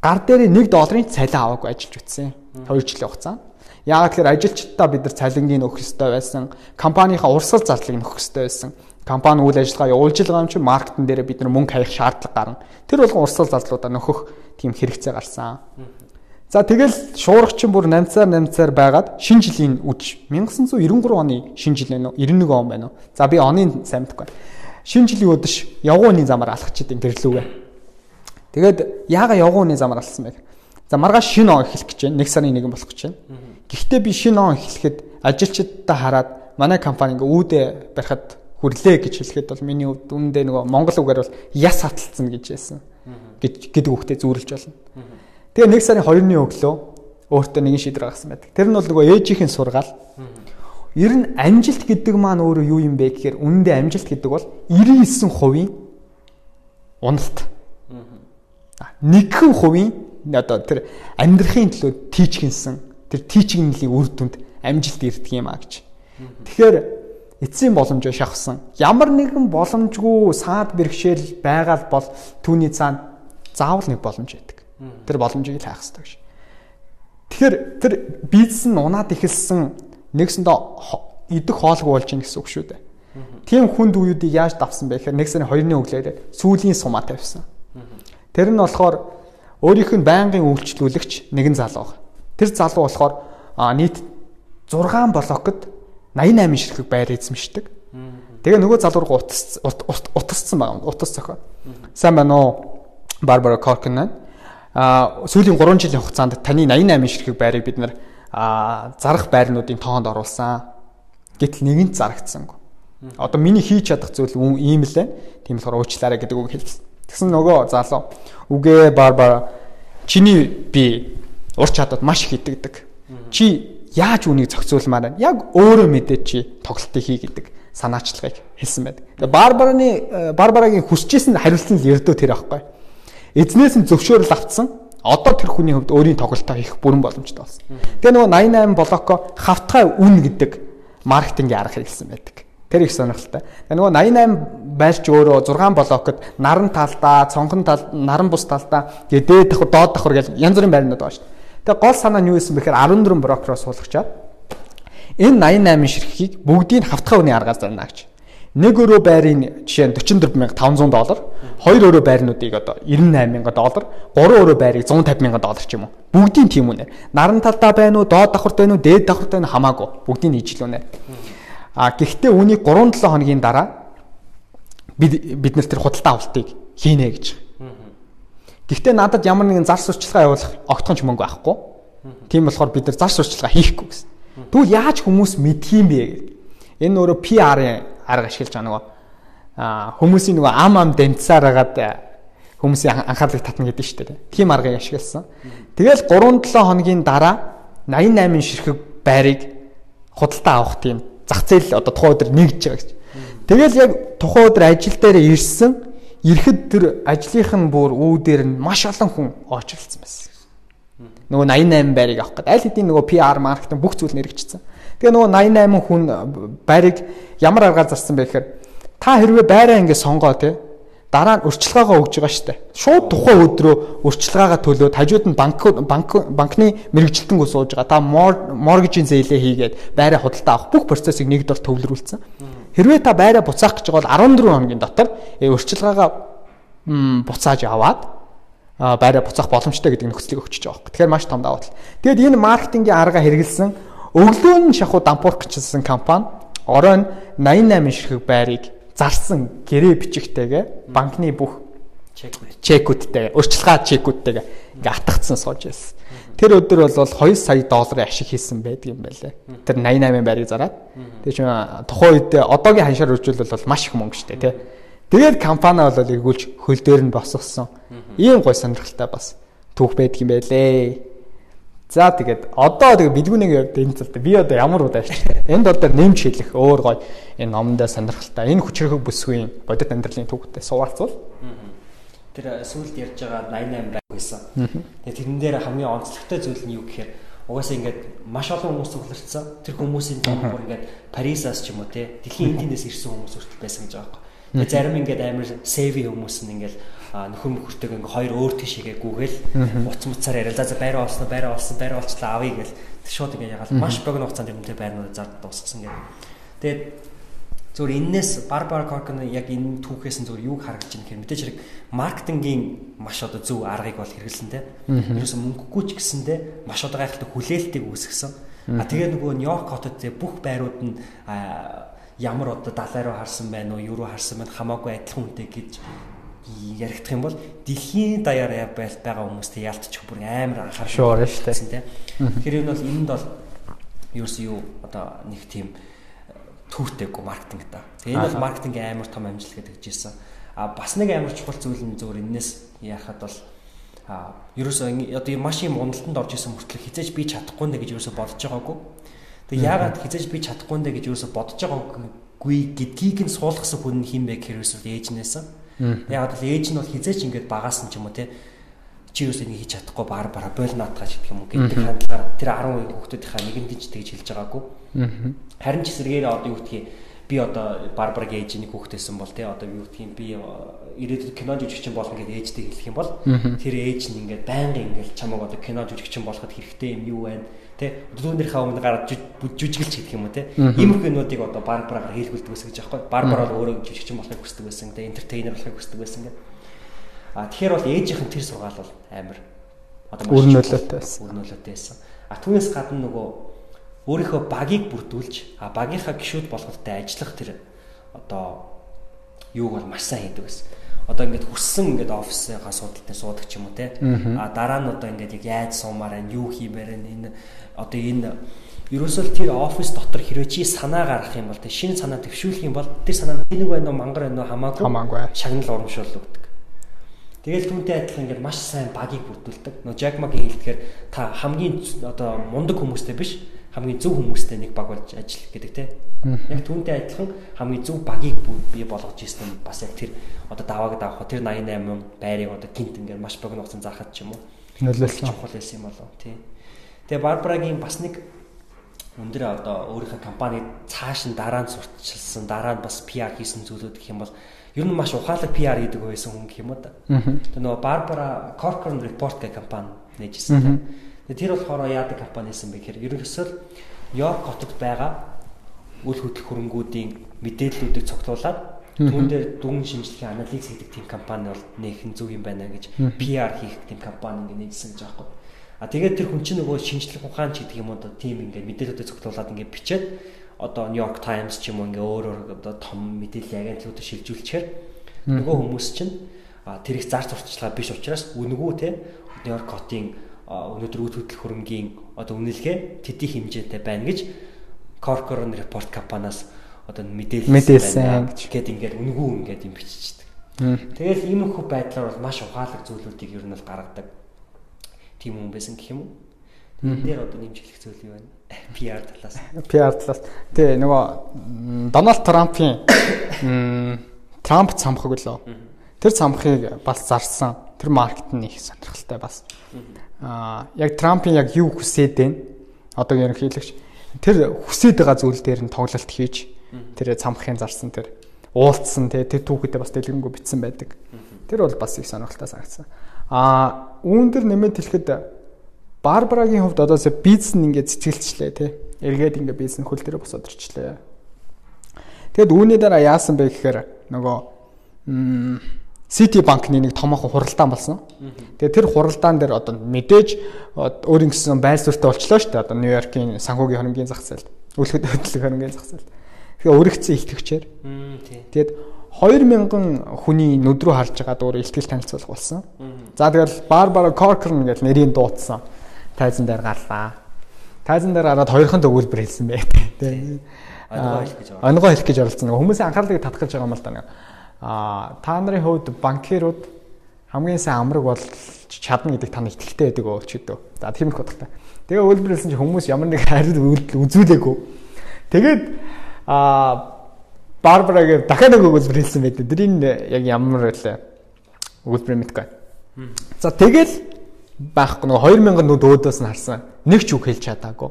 Гар дээр 1 долларын цалин аваагүй ажиллаж үтсэн. 2 жилийн хугацаанд. Яг тэгэхээр ажилчдаа бид нар цалингийн өгөх ёстой байсан. Компанийнхаа урсгал зардлыг нөхөх ёстой байсан компани үйл ажиллагаа явуулж байгаа юм чи маркетинг дээр бид нар мөнгө хаях шаардлага гарна. Тэр болгон урсгал зардлуудаа нөхөх тийм хэрэгцээ гарсан. За тэгэл шуургачин бүр 8 цаар 8 цаар байгаад шинэ жилийн үж 1993 оны шинэ жил байна уу 91 он байна уу. За би оны сайн мэдэхгүй. Шинэ жилийн өдөш явгууны замаар алхачихд энэ гэрлүүгээ. Тэгээд яага явгууны замаар алсан бэ? За маргааш шинэ он эхлэх гэж байна. 1 сарын 1 болох гэж байна. Гэхдээ би шинэ он эхлэхэд ажилчдаа хараад манай компани ингээ үүдэ барихад хүрлээ гэж хэлэхэд бол миний хувьд үүндээ нөгөө монгол үгээр бол яс хаталцсан гэж байсан. гэж гэдэг үгтэй зүүрлж болно. Тэгээ нэг сарын 2-ны өглөө өөртөө нэгэн шийдвэр гаргасан байдаг. Тэр нь бол нөгөө ээжийнхэн сургаал. Ер нь амжилт гэдэг маань өөрөө юу юм бэ гэхээр үнэндээ амжилт гэдэг бол 99% уналт. Нэгэн хувийн одоо тэр амьдрахын төлөө тийчгэнсэн тэр тийчгэнлийн үр дүнд амжилт ирдэг юм а гэж. Тэгэхээр эцсийн боломжоо шахсан. Ямар нэгэн боломжгүй саад бэрхшээл байгаад бол түүний цаана заавал нэг боломж байдаг. Тэр боломжийг л хайх хэрэгтэй гэж. Тэгэхээр тэр бизнес нь унаад эхэлсэн нэгсэндээ идэх хоолгүй болж гин гэсэн үг шүү дээ. Тийм хүнд үеүүдийг яаж давсан бэ гэхээр нэг сарын 2-ны өглөөр сүүлийн сумаа тавьсан. Тэр нь болохоор өөрийнх нь байнгын үйлчлүүлэгч нэгэн залуу. Тэр залуу болохоор нийт 6 блокод 88 ширхэг байр эзэмшдэг. Тэгээ нөгөө залуур утас утассан байгаа. Утас зохио. Сайн байна уу? Барбара Коркнен. А сүүлийн 3 жилийн хугацаанд таны 88 ширхэг байрыг бид нэр зарах байрнуудын тоонд оруулсан. Гэтэл нэгэнт зарагдсангүй. Одоо миний хийж чадах зүйл ийм л байна. Тийм болохоор уучлаарай гэдэг үг хэлсэн. Тэгсэн нөгөө залуу үгээ Барбара чиний би ур чадвар маш их идэгдэг. Чи яаж үнийг зохицуулмаар байна? Яг өөрөө мэдээ чи тоглолтыг хий гэдэг санаачлагыг хэлсэн байдаг. Тэгээ Барбараны э, Барбарагийн хүсчээсэн хариулт нь ярдөө тэр аахгүй. Эзнээс нь зөвшөөрөл автсан. Одоо тэр хүний хувьд өөрийн тоглолтоо хийх бүрэн боломжтой болсон. Тэгээ нөгөө 88 блоко хавтгай үн гэдэг маркетингийн арга хэлсэн байдаг. Тэр их сонирхолтой. Тэгээ нөгөө 88 байлч өөрөө 6 блокод наран талдаа, цонхон тал, наран бус талдаа, дээд давхар, доод давхар гэж янз бүрийн байрнууд байгаа шүү дээ. Тэгээ гол санаа нь юу байсан бэхээр 14 брокероо суулгачаад энэ 88 ширхгийг бүгдийг хавтгай үний аргаар зарна гэж. Нэг өрөө байрын жишээ нь 44500 доллар, хоёр өрөө байрнуудыг одоо 98000 доллар, гурван өрөө байрыг 150000 доллар ч юм уу. Бүгдийн тийм үнээр. Наран талдаа байна уу, доод давхарт байна уу, дээд давхарт байна хамаагүй. Бүгдийн нийтлүүнээр. А гэхдээ үүнийг 3-7 хоногийн дараа бид бид нар тэр худалдаа авалтыг хийнэ гэж Гэхдээ надад ямар нэгэн зар сурчлагаа явуулах огтхон ч мөнгө байхгүй. Тийм болохоор бид нар зар сурчлагаа хийхгүй гэсэн. Тэгвэл яаж хүмүүс мэдх юм бэ гэх. Энэ өөрөө PR-ын арга ашиглаж байгаа нөгөө хүмүүсийн нөгөө ам ам дэмцсаар хагаад хүмүүсийн анхаарлыг татна гэдэг шүү дээ. Тийм аргыг ашигласан. Тэгэл 3-7 хоногийн дараа 88 ширхэг байрыг худалдаа авах тийм зах зээл одоо тухайн өдөр нэгж байгаа гэж. Тэгэл яг тухайн өдөр ажил дээр ирсэн Ирэхэд тэр ажлынх нь бүр үүдээр нь маш олон хүн очролцсон байсан. Нөгөө 88 байрыг авах гэдэг. Аль хэдийн нөгөө PR маркетинг бүх зүйл нэрэгчсэн. Тэгээ нөгөө 88 хүн байрыг ямар аргаар зарсан бэ гэхээр та хэрвээ байраа ингэ сонгоо те дараа нь урьдчилгаагаа өгж байгаа штэ. Шууд тухайн өдрөө урьдчилгаагаа төлөөд хажууд нь банк банк банкны мэрэгжилтэн ус сууж байгаа. Та моргежийн зээлээ хийгээд байраа худалдаа авах бүх процессыг нэг дор төвлөрүүлсэн. Хэрвээ та байраа буцаах гэж бол 14 хоногийн дотор урьдчилгаагаа буцааж аваад байраа буцаах боломжтой гэдэг нөхцөлийг өгч байгаа. Тэгэхээр маш том давуу тал. Тэгэд энэ маркетингийн арга хэрэгэлсэн өглөө нь шахуу дампуурч гэсэн компани оройн 88 ширхэг байрыг зарсан гэрээ бичигтэйгээ банкны бүх чекүүдтэй урьдчилгаа чекүүдтэйгээ ингээ атгацсан сууж байсан. Тэр өдөр бол 2 сая долларын ашиг хийсэн байдаг юм байлээ. Тэр 88 байрыг зараад. Тэгээ чинь тухайн үед одоогийн ханшаар үржүүлэл бол маш их мөнгө штэ тий. Тэгээд компани бол эргүүлж хөл дээр нь босгосон. Ийм гой сонирхолтой бас түүх байдаг юм байлээ. За тэгээд одоо тэгээд бэлгүүнийг явд энэ цалт би одоо ямар удаач. Энд одоо нэмж хэлэх өөр гой энэ номдоо сонирхолтой. Энэ хүчрхэг бүсгүй бодит амьдралын түүхтэй суулцвал тэр сүүлд ярьж байгаа 88 байг байсан. Тэгээд тэрэн дээр хамгийн онцлогтой зүйл нь юу гэхээр угаасаа ингээд маш олон хүмүүс цугларцсан. Тэр хүмүүсийн бүр ингээд Парисаас ч юм уу те дэлхийн эндээс ирсэн хүмүүс хүртэл байсан гэж байгаа юм. Тэгээд зарим ингээд амар сэви хүмүүс нь ингээд нөхөр мөхөртэйг ингээ хоёр өөр тишээгээ гүгээл уц муцаар яриа. За байраа олсон, байраа олсон, байраа олчлаа авъя гэл шууд ингээ ягаал маш богино хугацаанд юмтэй байрнууд зар дуусгасан гэх. Тэгээд зөвөр энээс Барбара Коркн яг энэ түүхээс нь зөвөр юуг харагдаж байна гэхээр мэдээж хэрэг маркетингийн маш одоо зөв аргыг бол хэрэгэлсэн те. Ерөөсө мөнгөгүй ч гэсэндээ маш одоо гайхалтай хүлээлтийг үүсгэсэн. А тэгээ нөгөө Нью-Йорк хотод бүх байрууд нь ямар одоо далай руу харсан байна уу, юу руу харсан байна хамаагүй адилхан үнэтэй гэж яригдах юм бол дэлхийн даяар байгаа хүмүүстэй яалтчих бүр амар анхаарал шуурна шүү дээ. Тэгэхээр энэ бол энд бол ерөөс юу одоо нэг тийм э, түүхтэйггүй маркетинг та. Тэгээ энэ бол маркетингийн амар том амжилт гэдэг жийсэн. А бас нэг амар чухал зүйл нь зөвөр энэс яхад бол а ерөөсөө одоо маш юм уналтанд орж исэн мөртлөө хизээж би чадахгүй нэ гэж ерөөсөө бодож байгаагүй. Тэгээ яагаад хизээж би чадахгүй нэ гэж ерөөсөө бодож байгаагүй гэдгийг нь суулгасан хүн хин бэ гэхээр ерөөсөө ээжнээс. Яг л ээж нь бол хизээч ингээд багаас нь ч юм уу те. Чи юус энийг хийж чадахгүй баар бара бойл наатгаа гэдэг юм уу гэдэг хандлагаар тэр 10% хүүхдүүдийнхаа нэгэнд ч тэгж хэлж байгаагүй. Харин ч эсрэгээр одоо юу гэдгийг би одоо барбараг ээж нэг хүүхдээсэн бол те одоо юу гэдгийг би ирээдүйд кино жүжигчин болно гэдээ ээжтэй хэлэх юм бол тэр ээж нь ингээд байнга ингээд чамайг одоо кино жүжигчин болоход хэрэгтэй юм юу байна Тэ өдрөөнийхөө өмнө гараад жүжиглч гэдэг юм уу те. Ийм хүмүүдийг одоо барбараар хийлгүүлдэг гэсэн гэж аахгүй. Барбар бол өөрөө жүжигчин болохыг хүсдэг байсан. Тэ энтертейнер болохыг хүсдэг байсан гэдэг. А тэгэхээр бол ээжийнхэн тэр сургаал бол амар одоо маш өрнөлөөтэй байсан. Өрнөлөөтэй байсан. А түүнээс гадна нөгөө өөрийнхөө багийг бүрдүүлж а багийнхаа гişүүд болгохтой ажиллах тэр одоо юуг бол маш сайн хийдэг байсан одоо ингээд хүссэн ингээд офисынхаа суудалтай суудаг ч юм уу те а дараа нь одоо ингээд яг яаж суумаар байна юу хиймээр байна энэ одоо энэ ерөөсөө тэр офис дотор хэрвээ чи санаа гаргах юм бол те шинэ санаа төвшүүлэх юм бол тэр санаа тэнэг байна уу мангар байна уу хамаагүй хамаагүй шагнал урамшуул өгдөг. Тэгэл түүнтэй адилхан ингээд маш сайн багийг бүрдүүлдэг. Нөө Жакмагийн хэлдгээр та хамгийн одоо мундаг хүмүүстэй биш хамгийн зөв хүмүүстэй нэг баг болж ажил гэдэг те. Яг түүнтэй адилхан хамгийн зөв багийг бий болгож ирсэн бас яг тэр одоо давааг давах тэр 88 байрыг одоо гинт ингээд маш богино хугацаанд заахад ч юм уу. Нөлөөлсөн чухал байсан юм болов тий. Тэгээ Барбарагийн бас нэг өндөр одоо өөрийнхөө компаниг цааш нь дараа нь сурталчилсан дараа нь бас PR хийсэн зүйлүүд гэх юм бол ер нь маш ухаалаг PR хийдэг байсан хүн гэх юм уу да. Тэгээ нөгөө Barbara Corcoran Report гэх компани нээжсэн. Тэр болохоор яадаг компани байсан бэ гэхээр ерөнхийдөө Йорк хотод байгаа үл хөдлөх хөрөнгүүдийн мэдээллүүдийг цогцолуулаад түүн дээр дүн шинжилгээ анализ хийдэг тийм компани бол нэхэн зөв юм байна гэж PR хийх тийм компани ингэ нэгсэн гэж юм. А тэгээд тэр хүн чинь нөгөө шинжилгээ ухаан ч гэдэг юм уу тийм ингэ мэдээллүүдийг цогцолуулаад ингэ бичээд одоо New York Times ч юм уу ингээ өөр өөр одоо том мэдээллийн агентлуудад шилжүүлчихээр нөгөө хүмүүс чинь тэрийг зарц уртчлага биш учраас үнгүү те New York хотын өнөөдөр үйл хөдлөх хөрөнгийн одоо үнэлгээ тэдний хэмжээтэй байна гэж Corcoran report компаниас одоо мэдээлсэн. гээд ингээд үнгүү ингээд юм биччихдэг. Тэгэл ийм их байдлаар бол маш ухаалаг зүйлүүдийг ер нь бол гаргадаг тийм хүн байсан гэх юм уу? Энд дээр одоо нэмж хэлэх зүйл юу байна? *laughs* PR талаас. PR талаас. Тэ нөгөө Дональд Трампын *coughs* Трамп цамхаг лөө. Тэр цамхыг бас зарсан. Тэр маркет нь их сонирхолтой бас аа яг Трампын яг юу хүсээд байна? Одоо ерөнхийлөгч тэр хүсээд байгаа зүйл дээр нь тоглолт хийж тэр цамхын зарсан тэр уулцсан те тэр түүхэдээ бас дэлгэнгүй битсэн байдаг. Тэр бол бас их сонирхолтой санагдсан. Аа үүн дээр нэмээд хэлэхэд Барбарагийн хувьд одоо бизнес нь ингээд цэцгэлчлээ те. Эргээд ингээд бизнес хөл дээр босоод ирчлээ. Тэгэд үүний дараа яасан бэ гэхээр нөгөө City банкны нэг томоохон хуралдаан болсон. Тэгээ тэр хуралдаан дээр одоо мэдээж өөр ингэсэн байр суурьтай болчлоо шүү дээ. Одоо Нью-Йоркийн санхүүгийн хөрөнгөний зах зээл, үлгэд хөдлөх хөрөнгөний зах зээл. Тэгээ өргөцсөн илтгэгчээр. Тэгээд 2000 хүний нүд рүү харж байгаа дуур илтгэл танилцуулга болсон. За тэгэл Barbara Corcoran гэж нэрийн дуудсан. Тайзан дээр гарлаа. Тайзан дээр гараад хоёрхан төгөлбөр хэлсэн байх. *laughs* Тэ. Онгоо хэлэх гэж оролцсон. Онгоо хэлэх гэж оролцсон. Хүмүүсийн анхаарлыг татгалж байгаа юм л да нэг. Аа та нарын хувьд банкирууд хамгийн сайн амраг бол чадна гэдэг тань итгэлтэй байдаг өө ч гэдэг. За тийм их бодлоо. Тэгээ үйлбэрлсэн чи хүмүүс ямар нэг хариу үзүүлээгүй. Тэгээд аа Барбарагийн дахиад нэг өгүүлбэр хэлсэн байдаг. Тэрийг яг ямар вэ? Өгүүлбэр мэдгүй. За тэгэл байхгүй нөгөө 2000 нүд өөдөөс нь харсан. Нэг ч үг хэлж чадаагүй.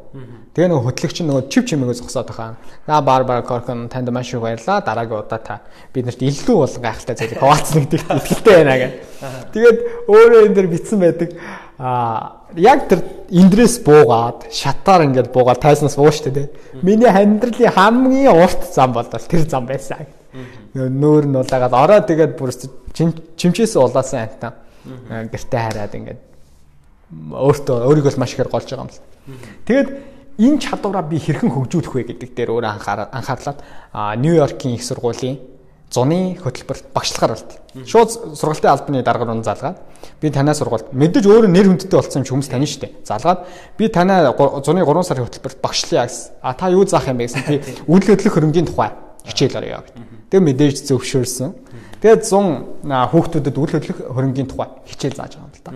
Тэгээ нөгөө хөтлөгч нөгөө чив чимээгөө зогсоод байгаа. За Барбара Коркон танд маш их баярлаа. Дараагийн удаа та биднэрт илүү бол гайхалтай зүйл хуваалцна гэдэгт итгэлтэй байна гэх. Тэгээд өөрөө энэ дэр битсэн байдаг. Аа яг тэр эндрээс буугаад шатаар ингээд буугаад тайснаас буу штэ тий. Миний амьдралын хамгийн урт зам бол тэр зам байсан. Нөөр нь улаагаад ороо тэгээд бүр чимчээс улаасан антаа. Гэртээ хараад ингээд өөртөө өөрийгөө маш ихээр голж байгаа юм л. Тэгээд энэ чадвараа би хэрхэн хөгжүүлэх вэ гэдэг дээр өөрөө анхаарлаад Нью-Йоркийн их сургуулийн зуны хөтөлбөрт багшлахаар болт. Шууд сургалтын албаны даргаар руу залгаад би танаа сургалт мэдээж өөрөө нэр хүндтэй болсон юм чи хүмүүс тань штэ. Залгаад би танаа зуны 3 сарын хөтөлбөрт багшлая гэсэн. А та юу заах юм бэ гэсэн. Би үйл хөдлөх хөрөнгийн тухай хичээл орё гэдэг. Тэгээ мэдээж зөвшөөрсөн. Тэгээд 100 хүүхдүүдэд үйл хөдлөх хөрөнгийн тухай хичээл зааж байгаа юм л та.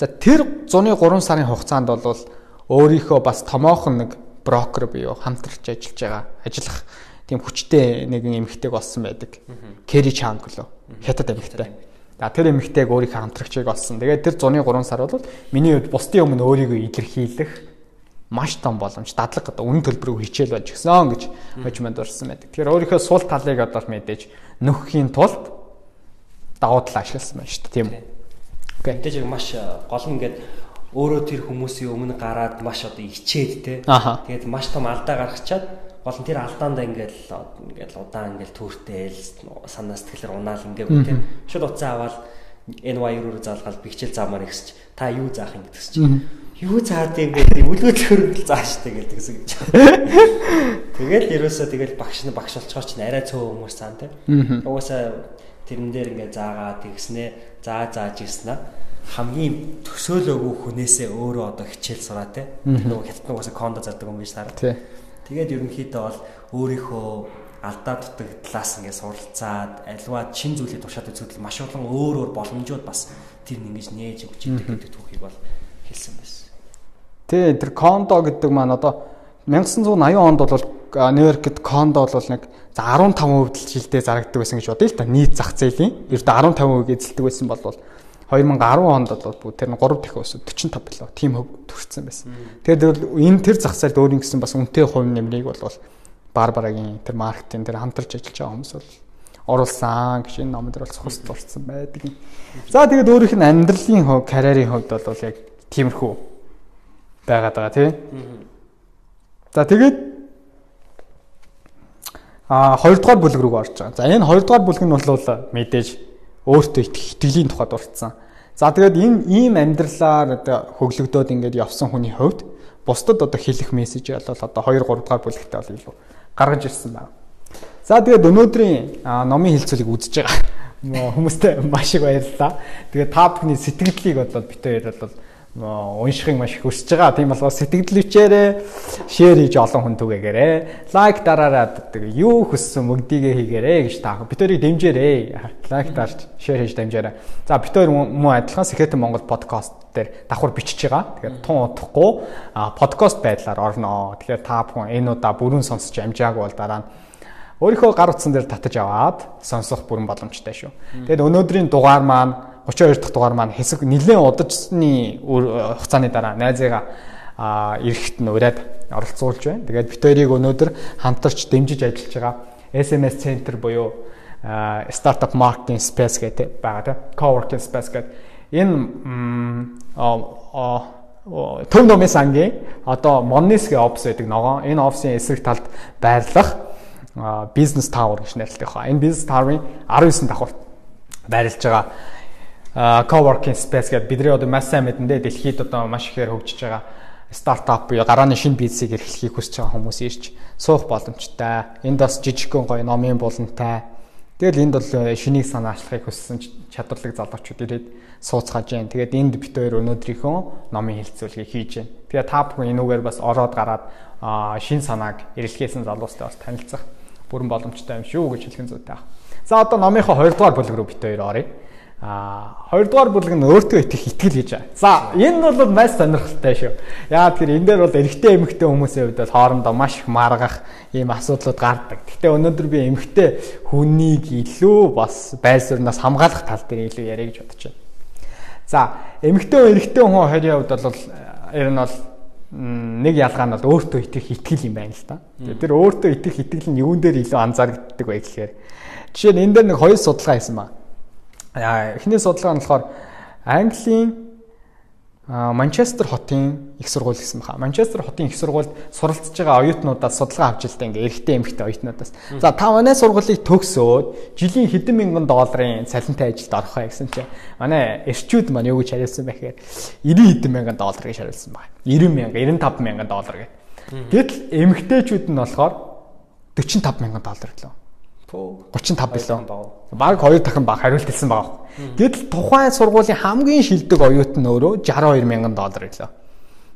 За тэр зуны 3 сарын хугацаанд бол өөрийнхөө бас томоохон нэг брокер буюу хамтарч ажиллаж байгаа ажиллах тийм хүчтэй нэгэн эмэгтэйг олсон байдаг. Кэри Чанг лөө. Хятад эмэгтэй. За тэр эмэгтэйг өөрийнхөө хамтрагчийг олсон. Тэгээд тэр зуны 3 сар бол миний хувьд бусдын өмнө өөрийгөө илэрхийлэх маш том боломж дадлаг гэдэг үнэн төлбөрөөр хичээл байж гисэн гэж хожимд орсон байдаг. Тэгэхээр өөрийнхөө сул талыг одоо мэдээж нөхөхийн тулд давуу тал ашигласан байна шүү дээ. Тийм үү? Окей. Мэдээж маш гол нь ингээд өөрөө тэр хүмүүсийн өмнө гараад маш одоо ичээд те. Тэгээд маш том алдаа гаргачаад гол нь тэр алдаандаа ингээл ингээл удаан ингээл түүртэл санаа сэтгэлээр унаал ингээгүй тийм. Шууд уцаа аваад NY руу залгаал бихчэл заамаар ихсэж та юу заах юм гэдэгс чинь юу заад юм бэ? Үлгэл хөргөл зааштай гэдэг гэсэн. *laughs* Тэгэл ерөөсөө тэгэл багш нь багш болцгоо чинь арай цөөн хүмүүс цаан тийм. Угаасаа тэрэн дээр ингээ заагаад тэгснэ. Заа зааж ирсэн аа хамгийн төсөөлөөгүй хүнээсээ өөрөө одоо хичээл сураа те. Нөгөө хятад нугасаа кондо зардаг юм биш сараа. Тэгээд ерөнхийдөө бол өөрийнхөө алдаа дутагдлаас ингээд суралцаад альва чин зүйлийг туршаад үзвэл маш олон өөр өөр боломжууд бас тэр нэгж нээж өгч идэг гэдэг түүхийг бол хэлсэн байсан. Тий, тэр кондо гэдэг маань одоо 1980 онд бол Нью-Йоркт кондо бол нэг за 15% жилдээ зарагддаг байсан гэж бодъё л та нийт зах зээлийн. Ердөө 15% эзэлдэг байсан бол 2010 онд бол тэр нь 3 дахин өсөд 45 билүү тийм хөв төрсэн байсан. Тэгээд энэ тэр зах зээлд өөр ингэсэн бас үнэтэй хувь нэмрийг бол Барбарагийн тэр маркетинг тэр хамтарч ажиллаж байгаа хүмүүс бол оруулсан гэж энэ номон дээр бол цус дурдсан байдаг. За тэгээд өөрийнх нь амьдралын карьерийн хувьд бол яг тиймэрхүү байгаад байгаа тий. За тэгээд а хоёрдугаар бүлэг рүү орж байгаа. За энэ хоёрдугаар бүлэг нь бол мэдээж өөртөө итгэлийн тухайд дурдсан. За тэгээд энэ ийм амьдралаар одоо хөглөгдөөд ингээд явсан хүний хувьд бусдад одоо хэлэх мессеж бол одоо 2 3 дугаар бүлэгтээ бол илүү гаргаж ирсэн байна. За тэгээд өнөөдрийн номын хилцүүлгийг үзэж байгаа *laughs* хүмүүстээ маш их баярлалаа. Тэгээд та бүхний сэтгэлдлийг одоо хоёр бол уншихыг маш их хүсэж байгаа. Тийм болохоор сэтгэл өвчээрээ шеэр хийж олон хүн түгээгээрээ. Лайк дараарай. Юу хүссэн мөгдийгээ хийгээрэй гэж та бид хоёрыг дэмжээрэй. Лайк дарж шеэр хийж дэмжээрэй. За хоёр мөн адилхан Secret Монгол подкаст дээр давхар бичиж байгаа. Тэгэхээр тун удахгүй подкаст байдлаар орноо. Тэгэхээр та бүхэн энэ удаа бүрэн сонсч амжаагүй бол дараа нь өөрийнхөө гар утсан дээр татаж аваад сонсох бүрэн боломжтой шүү. Тэгэд өнөөдрийн дугаар маань 32 дахь дугаар маань хэсэг нэлээд удажсны хугацааны дараа найзыгаа эрэхт нь ураад оролцуулж байна. Тэгээд бид хоёрыг өнөөдөр хамтарч дэмжиж ажиллаж байгаа SMS Center буюу Startup Marketing Space гэдэг байгаа тийм coworking space гэдэг энэ төв номын сангийн одоо Monnes гэх офис байдаг ногоо. Энэ офисын эсрэг талд байрлах бизнес tower гэж нэрлэдэг хаа. Энэ бизнес tower-ын 19 давхурт байрлаж байгаа co-working space гэдэг бидний одоо маш сайн мэдэн дээ дэлхийд одоо маш ихээр хөгжиж байгаа стартап буюу гарааны шинэ бизнесийг эрхлэхийг хүсэж байгаа хүмүүс ирж суух боломжтой. Энд бас жижигхэн гоё номын булантай. Тэгэл энд бол шинийг санаачлахыг хүссэн чадварлаг залуучууд ирээд сууцгааж जैन. Тэгээд энд бит хоёр өнөөдрийнхөө номын хэлцүүлгийг хийж जैन. Тэгээд та бүхэн энүүгээр бас ороод гараад шин санааг эрэлхээсэн залуустай бас танилцах бүрэн боломжтой юм шүү гэж хэлхэн зүйтэй байна. За одоо номынхоо 2 дугаар бүлэг рүү бит хоёр оръё. А хоёрдугаар бүлэг нь өөртөө итгэх итгэл гэж байна. За энэ бол маш сонирхолтой шүү. Яагаад гэхээр энэ дээр бол эрэгтэй эмэгтэй хүмүүсийн хувьд бол хоорондоо маш их маргах ийм асуудлууд гардаг. Гэхдээ өнөөдөр би эмэгтэй хүнийг илүү бас байр сууриас хамгаалах тал дээр илүү яриа гэж бодож байна. За эмэгтэй эрэгтэй хүн хоёрын хувьд бол ер нь бол нэг ялгаа нь бол өөртөө итгэх итгэл юм байна л да. Тэр өөртөө итгэх итгэл нь юун дээр илүү анзаардаг вэ гэхээр жишээ нь энэ дээр нэг хоёр судалгаа хийсэн байна эхний судалгаа нь болохоор Английн Манчестер хотын их сургууль гэсэн баха. Манчестер хотын их сургуульд суралцж байгаа оюутнуудаас судалгаа авч илтээ ингээ эрэгтэй эмэгтэй оюутнуудаас. За та манай сургуулийг төгсөөд жилийн хэдэн мянган долларын цалинтай ажилд орох вэ гэсэн чинь манай эрчүүд маань юу гэж хариулсан бэ гэхээр 90 хэдэн мянган доллар гэж хариулсан байна. 90 мянга, 95 мянган доллар гэдэг. Гэтэл эмэгтэйчүүд нь болохоор 45 мянган доллар гэлөө. 35 билүү. Баг 2 дахин баг хариулт хэлсэн байгаа. Гэтэл тухайн сургуулийн хамгийн шилдэг оюутан өөрөө 62 мянган доллар гэлээ.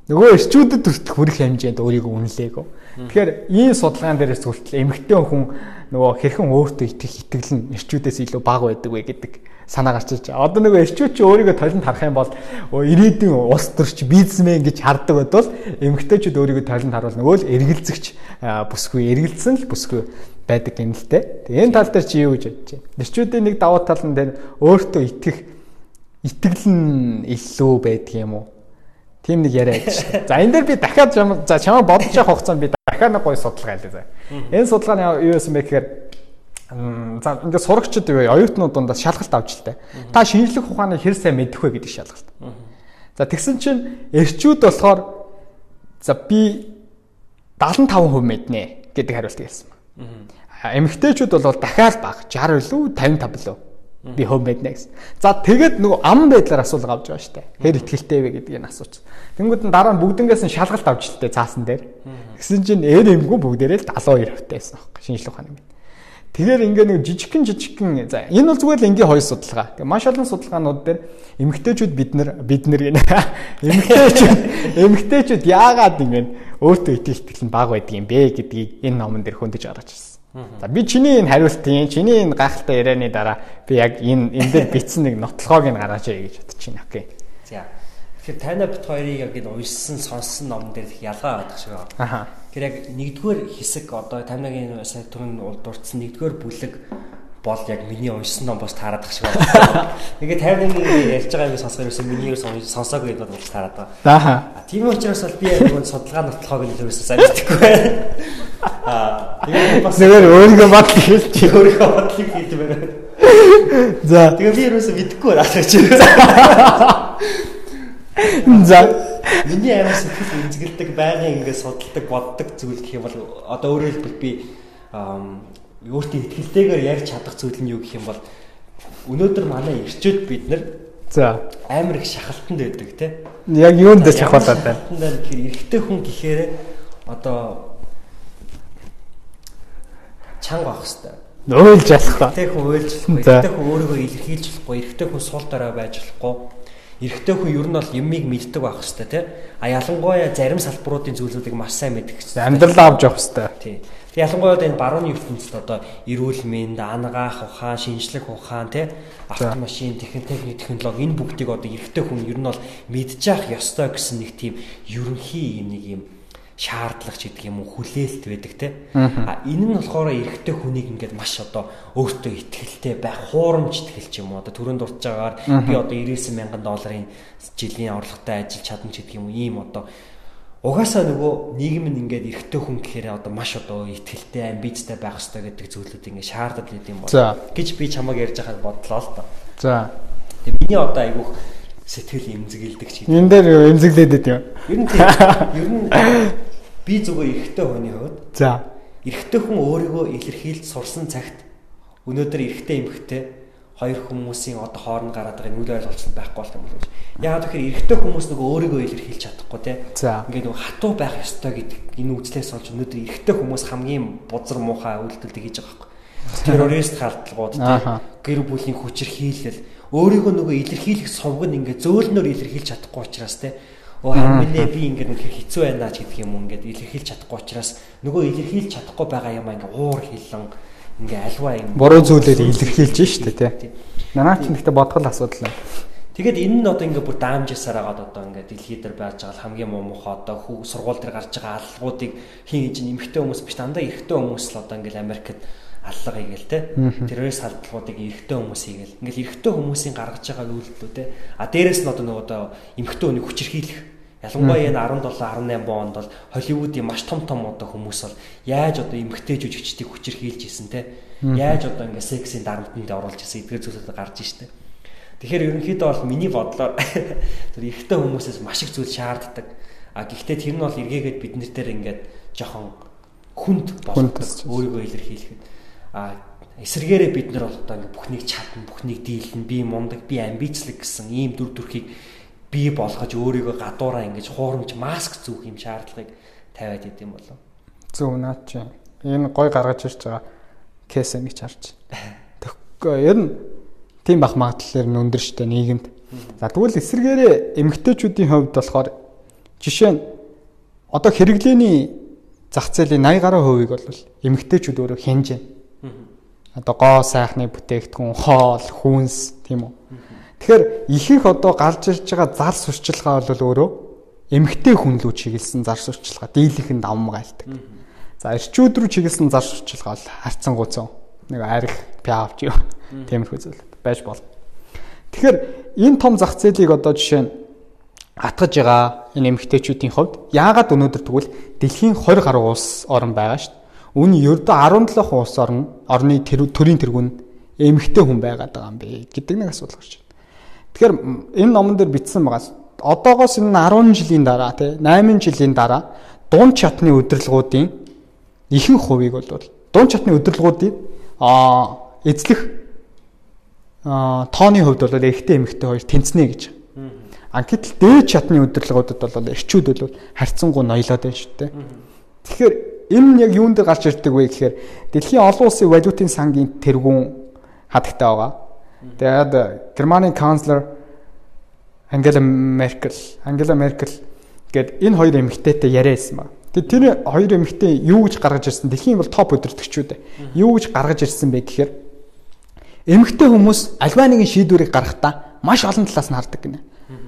Нөгөө эрчүүдэд хүртэх хүрэх хэмжээнд өөрийгөө үнэлээгөө. Тэгэхээр ийм судалгаан дээрээс хүртэл эмэгтэй хүн нөгөө хэрхэн өөртөө итгэх итгэл нь эрчүүдээс илүү бага байдаг вэ гэдэг санаа гарч ирж байгаа. Одоо нөгөө эрчүүд чи өөрийгөө толинд харах юм бол ирээдүйн улс төрч бизнесмен гэж хардаг бодвол эмэгтэйчүүд өөрийгөө толинд харуул нөгөө л эргэлзэгч бүсгүй эргэлзсэн л бүсгүй байдаг юм л те. Энэ тал дээр чи юу гэж бодож байна? Нэрчүүдийн нэг давуу тал нь дээр өөртөө итгэх итгэл нь илүү байдаг юм уу? Тийм нэг яриа гэж. За энэ дээр би дахиад за чамаа бодож явах хугацаанд би дахиад нэг гоё судалгаа хэлээ заа. Энэ судалгаа нь юу байсан бэ гэхээр за ингээд сурагчид юу оюутнууд дундаас шалгалт авч илтээ. Та шинжлэх ухааны хэр сайн мэдэх вэ гэдэг шалгалт. За тэгсэн чинь эрчүүд болохоор за би 75% мэднэ гэдэг хариулт хэлсэн эмэгтэйчүүд бол дахиад бага 60 илүү 55 илүү би хөв мэднэ гэсэн. За тэгэд нөгөө ам байдлаар асуулга авч байгаа штэ. Хэр ихтгэлтэй вэ гэдгийг нь асууч. Тэнгүүд нь дараа нь бүгднгээс нь шалгалт авч илтээ цаасан дээр. Гэсэн чинь ээр эмгүү бүгдээрээ л 72 хувьтай байсан аахгүй шинжлэх ухааны юм. Тэгэхээр ингээ нэг жижигхэн жижигхэн за энэ бол зүгээр л энгийн хоёр судалгаа. Тэгээ маш олон судалгаанууд дээр эмэгтэйчүүд бид нар бид нар гэнэ. *laughs* Эмэгтэйчүүд эмэгтэйчүүд яагаад ингэ өөртөө итгэх итгэл нь бага байдаг юм бэ гэдгийг энэ номон дээр хөндөж гаргаж ирсэн. За би чиний энэ хариултын, чиний энэ гайхалтай ярианы дараа би яг энэ энэ дээр бичсэн нэг нотлогоог нь гаргаж ирье гэж бодож байна. Окей. За. Тэгэхээр тайна бит хоёрыг яг энэ уншсан, сонссон номон дээр их ялгаа байдаг шиг байна. Аха. Тэгэхээр яг нэгдүгээр хэсэг одоо тайнагийн сая түрүүн дурдсан нэгдүгээр бүлэг бол яг миний уншсан ном бас таарадах шиг байна. *laughs* Тэгээд 51 ярьж байгаа юм сонсохоор ерөөсөн миний ерөөс сонсоогүй гэдэг бол таарад байгаа. Аа. Тийм учраас бол би яг нэг судалгаа нотлохоог нь ерөөсөн сайн мэдэхгүй байна. *laughs* Аа тэгээд бас нэгээр өөрийгөө бат хэлж *laughs* өөрийгөө бодлыг хийж байна. За. Тэгээд би юусэн мэдэхгүй байна. За. Миний амар сэтгэл үнзгэлдэг байнгын ингээд судалдаг боддог зүйл гэх юм бол одоо өөрөөр хэлбэл би өөртөө ихтгэлтэйгээр ярьж чадах зүйл нь юу гэх юм бол өнөөдөр манай ирчүүд бид нар За амар их шахалтанд байдаг те. Яг юунд дээр шахалтаад байна? Тэгэхээр эрэгтэй хүн гэхээр одоо чанга авах хэвээр. Уйлж ялах та. Эрэгтэй хүн уйлж болохгүй. Эрэгтэй хүн өөрийгөө илэрхийлж болохгүй. Эрэгтэй хүн сул дараа байж болохгүй. Эрэгтэй хүн ер нь бол юмыг мэддэг байх хэвээр тий. А ялангуяа зарим салбаруудын зүйлүүдийг маш сайн мэддэг хэвээр. Амьдралаа авч явах хэвээр. Тий. Ялангуяа энэ барууны ертөнцид одоо эрүүл мэнд, анагаах ухаан, шинжлэх ухаан тий автомашин, техник технологи энэ бүгдийг одоо эрэгтэй хүн ер нь бол мэдчих ёстой гэсэн нэг тийм ерөнхий юм нэг юм шаардлага ч гэдэг юм уу хүлээлт байдаг те. А энэ нь болохоор эрэгтэй хүнийг ингээд маш одоо өөртөө ихтгэлтэй байх хуурамч ихтгэл ч юм уу. Одоо төрөнд дурж байгаагаар би одоо 99 мянган долларын жилийн орлоготой ажиллаж чадна ч гэдэг юм уу ийм одоо угаасаа нөгөө нийгэм нь ингээд эрэгтэй хүн гэхээр одоо маш одоо ихтгэлтэй амбицтай байх хэрэгтэй гэдэг зүйлүүд ингээд шаардаад байд юм бол гэж би чамайг ярьж байхад бодлоо л та. За. Тэгээ миний одоо айгуух сэтгэл эмзэгэлдэг ч гэдэг. Энэ дээр эмзэглээд байд юм. Ер нь ер нь би зүгээр эрэгтэй хүний хувьд за эрэгтэй хүн өөрийгөө илэрхийлж сурсан цагт өнөөдөр эрэгтэй эмэгтэй хоёр хүмүүсийн одоо хооронд гараад байгаа үйл ойлголцол байхгүй болох юм бол гэж. Яагаад гэхээр эрэгтэй хүмүүс нөгөө өөрийгөө илэрхийлж чадахгүй те. Ингээд нөгөө хатуу байх ёстой гэдэг энэ үзлээс болж өнөөдөр эрэгтэй хүмүүс хамгийн бузар муухай үйлдэлийг хийж байгаа байхгүй. Террорист халдлагууд те. Гэр бүлийн хүчирхийлэл өөрийгөө нөгөө илэрхийлэх сувг нь ингээд зөөлнөр илэрхийлж чадахгүй учраас те. Оо хамнэ би ингээд үнэхээр хэцүү байна ч гэдэг юм ингээд илэрхийлж чадахгүй учраас нөгөө илэрхийлж чадахгүй байгаа юм ингээд уур хилэн ингээ альва юм. Буруу зүйлээр илэрхийлж штэ тий. Нанаа ч ихтэй бодгол асуудал байна. Тэгээд энэ нь одоо ингээ бүр даамжсаар агаад одоо ингээ дэлхий дээр байж байгаа хамгийн муу муха одоо хүү сургууль дээр гарч байгаа аллагуудыг хин хийж нэмэгтэй хүмүүс биш дандаа эрэгтэй хүмүүс л одоо ингээл Америкт аллага хийгээл те террорист халдлагуудыг эрэгтэй хүмүүс хийгээл. Ингээл эрэгтэй хүмүүсийн гаргаж байгаа үйлдэлүүд те а дээрэс нь одоо нөгөө одоо эмэгтэй хүнийг хүчирхийлэх Ялангуяа энэ 17 18 онд бол Холливуудын маш том том одоо хүмүүс бол яаж одоо эмгтэй жүжигчдийг хүчирхийлж исэн те яаж одоо ингээ сексийн дарамтанд оруулж исэн эдгээр зүйлүүд гарч штэ. Тэгэхээр ерөнхийдөө бол миний бодлоор *laughs* тэр эрэгтэй хүмүүсээс маш их зүйл шаарддаг. А гэхдээ тэр нь бол эргээгээд бид нар дээр ингээд жоохон хүнд болдог өөрийгөө илэрхийлэхэд. А эсэргээрээ бид нар бол одоо ингээ бүхнийг чадна, бүхнийг дийлнэ, би мундаг, би амбицлэг гэсэн ийм дүр төрхийг бий болгож өөрийгөө гадуураа ингэж хуурамч маск зүүх юм шаардлагыг тавиад идэм болов. Зөв наад чи. Энэ гой гаргаж ирж байгаа кейс гэж харж. Тэгэхгүй ер нь тийм бах магадлал нь өндөр штэ нийгэмд. За тэгвэл эсэргээрээ эмгтээчүүдийн хувьд болохоор жишээ нь одоо хэрэглээний зах зээлийн 80 гаруй хувийг бол эмгтээчүүд өөрөө хянж байна. Одоо гоо сайхны бүтээгдэхүүн, хоол, хүнс тийм үү. Тэгэхээр ихэнх одоо гарч ирж байгаа зар сурчилгаа бол өөрөө эмгтэй хүн лүү чиглэсэн зар сурчилгаа дийлийнхэн давмаг айлдаг. За эрчүүд рүү чиглэсэн зар сурчилгаа бол харцангуйцсан нэг арх пиавч юу тиймэрхүү зүйл байж болно. Тэгэхээр энэ том зах зээлийг одоо жишээ нь атгаж байгаа энэ эмгтээчүүдийн хувьд яагаад өнөөдөр тэгвэл дэлхийн 20 гаруй улс орн байгаа шүү дээ. Үүний ердөө 17 улс орн орны төрийн тэргүүнд эмгтэй хүн байгаад байгаа юм бэ гэдэг нэг асуудал гарч байна. Тэгэхээр энэ номон дээр бичсэн байгаа. Одоогоос энэ 10 жилийн дараа тий 8 жилийн дараа дунд чатны удирдлагуудын ихэнх хувийг бол дунд чатны удирдлагуудыг а эзлэх тооны хувьд бол эрэгтэй эмэгтэй хоёр тэнцнэ гэж. А гэтэл дээд чатны удирдлагуудад бол эрчүүд бол харьцангуй ноёлоод байна шүү дээ. Тэгэхээр энэ яг юунд дээр гарч ирдэг вэ гэхээр дэлхийн олон улсын валютын сангийн тэргүүн хадагтай байгаа. Тэгээд Германы канцлер Ангела Меркель, Ангела Меркель гээд энэ хоёр эмэгтэйтэй яриасан ба. Тэгээд тэр хоёр эмэгтэй юу гэж гаргаж ирсэн? Дэлхийн бол топ өдөртөгчүүд. Юу гэж гаргаж ирсэн бэ гэхээр эмэгтэй хүмүүс альва нэгэн шийдвэрийг гаргахдаа маш олон талаас нь хардаг гинэ.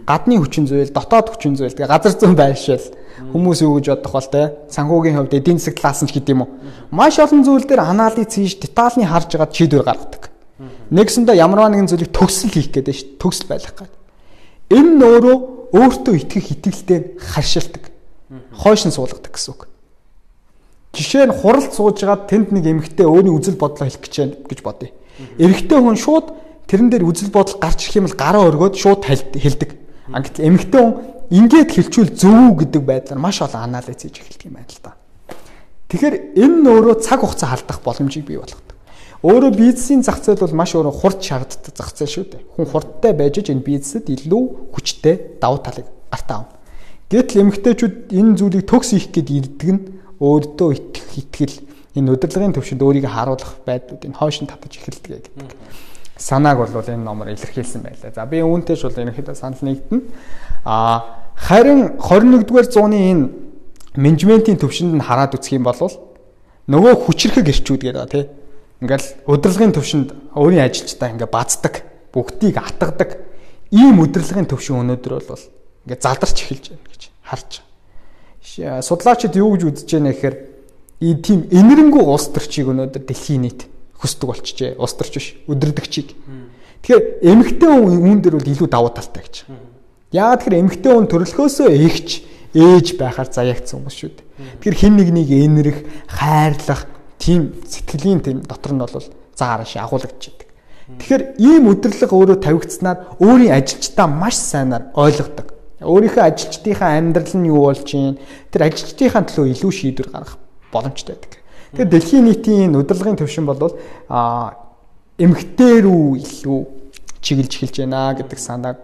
Гадны хүчин зүйл, дотоод хүчин зүйл, тэгээ газар зүйн байршил, хүмүүс юу гэж бодох бол те санхүүгийн хувьд эдийн засаг талаас нь ч гэдэм үү. Маш олон зүйл дээр анализ хийж детальны харж агаад шийдвэр гаргадаг. Нэгсэндээ ямарваа нэгэн зүйлийг төгсөл хийх гэдэг шүү дээ. Төгсөл байлгах гэдэг. Энэ нь өөрөө өөртөө итгэх итгэлтэй харшилдаг. Хойш нь суулгадаг гэсэн үг. Жишээ нь хуралд сууж байгаа тэнд нэг эмэгтэй өөрийн үзэл бодлоо хэлэх гэж байна гэж бодъё. Эрэгтэй хүн шууд тэрэн дээр үзэл бодол гарч ирэх юм бол гараа өргөөд шууд хэлдэг. А гэтэл эмэгтэй хүн ингээд хэлчүүл зөв гэдэг байдлаар маш олон анализ хийж эхэлдэг юм байна л да. Тэгэхээр энэ нь өөрөө цаг хугацаа халдах боломжийг бий болгодог. Өөрөө бизнесийн зах зээл бол маш өөрөө хурд шаарддаг зах зээл шүү дээ. Хүн хурдтай байж энэ бизнесэд илүү хүчтэй давуу талыг гартаа авна. Гэтэл эмэгтэйчүүд энэ зүйлийг төгс хийх гээд ирдэг нь өөртөө итгэх итгэл энэ удирдлагын төвшөнд өөрийгөө харуулах байдлуудыг хойш нь татаж эхэлдэг гэдэг. Санааг бол энэ номоор илэрхийлсэн байлаа. За би үүнтэйш бол ерөнхийдөө санал нэгтэн. А харин 21-р зууны энэ менежментийн төвшөнд нь хараад үзэх юм бол нөгөө хүчрхэг эрчүүд гэдэг тий Ингээл удирдлагын төвшөнд өөрийн ажилчдаа ингээ баздаг, бүгдийг атгадаг ийм удирдлагын төвшин өнөөдөр бол ингээ залдарч эхэлж байна гэж харж байгаа. Судлаачид юу гэж үзэж байна гэхээр ийм тийм энэрэнгүй улс төрчийг өнөөдөр дэлхийн нийт хүсдэг болчихжээ. Улс төрч биш, удирдагчийг. Тэгэхээр эмэгтэй хүн үүн дээр бол илүү давуу талтай гэж. Яагаад тэгэхээр эмэгтэй хүн төрөлхөөсөө эгч ээж байхаар заяагцсан хүмүүс шүү дээ. Тэгэхээр хин нэгнийг энэрэх, хайрлах, тийм сэтгэлийн тийм дотор нь бол заарааш агуулгадж идэг. Тэгэхээр ийм өдөрлөг өөрөө тавигдсанаар өөрийн ажилчдаа маш сайнаар ойлгодог. Өөрийнхөө ажилчдынхаа амьдрал нь юу болж чинь тэр ажилчдынхаа төлөө илүү шийдвэр гаргах боломжтой байдаг. Тэгэхээр дэлхийн нийтийн энэ удирдлагын төвшин бол а эмгтээ рүү илүү чиглэж эхэлж байна гэдэг санааг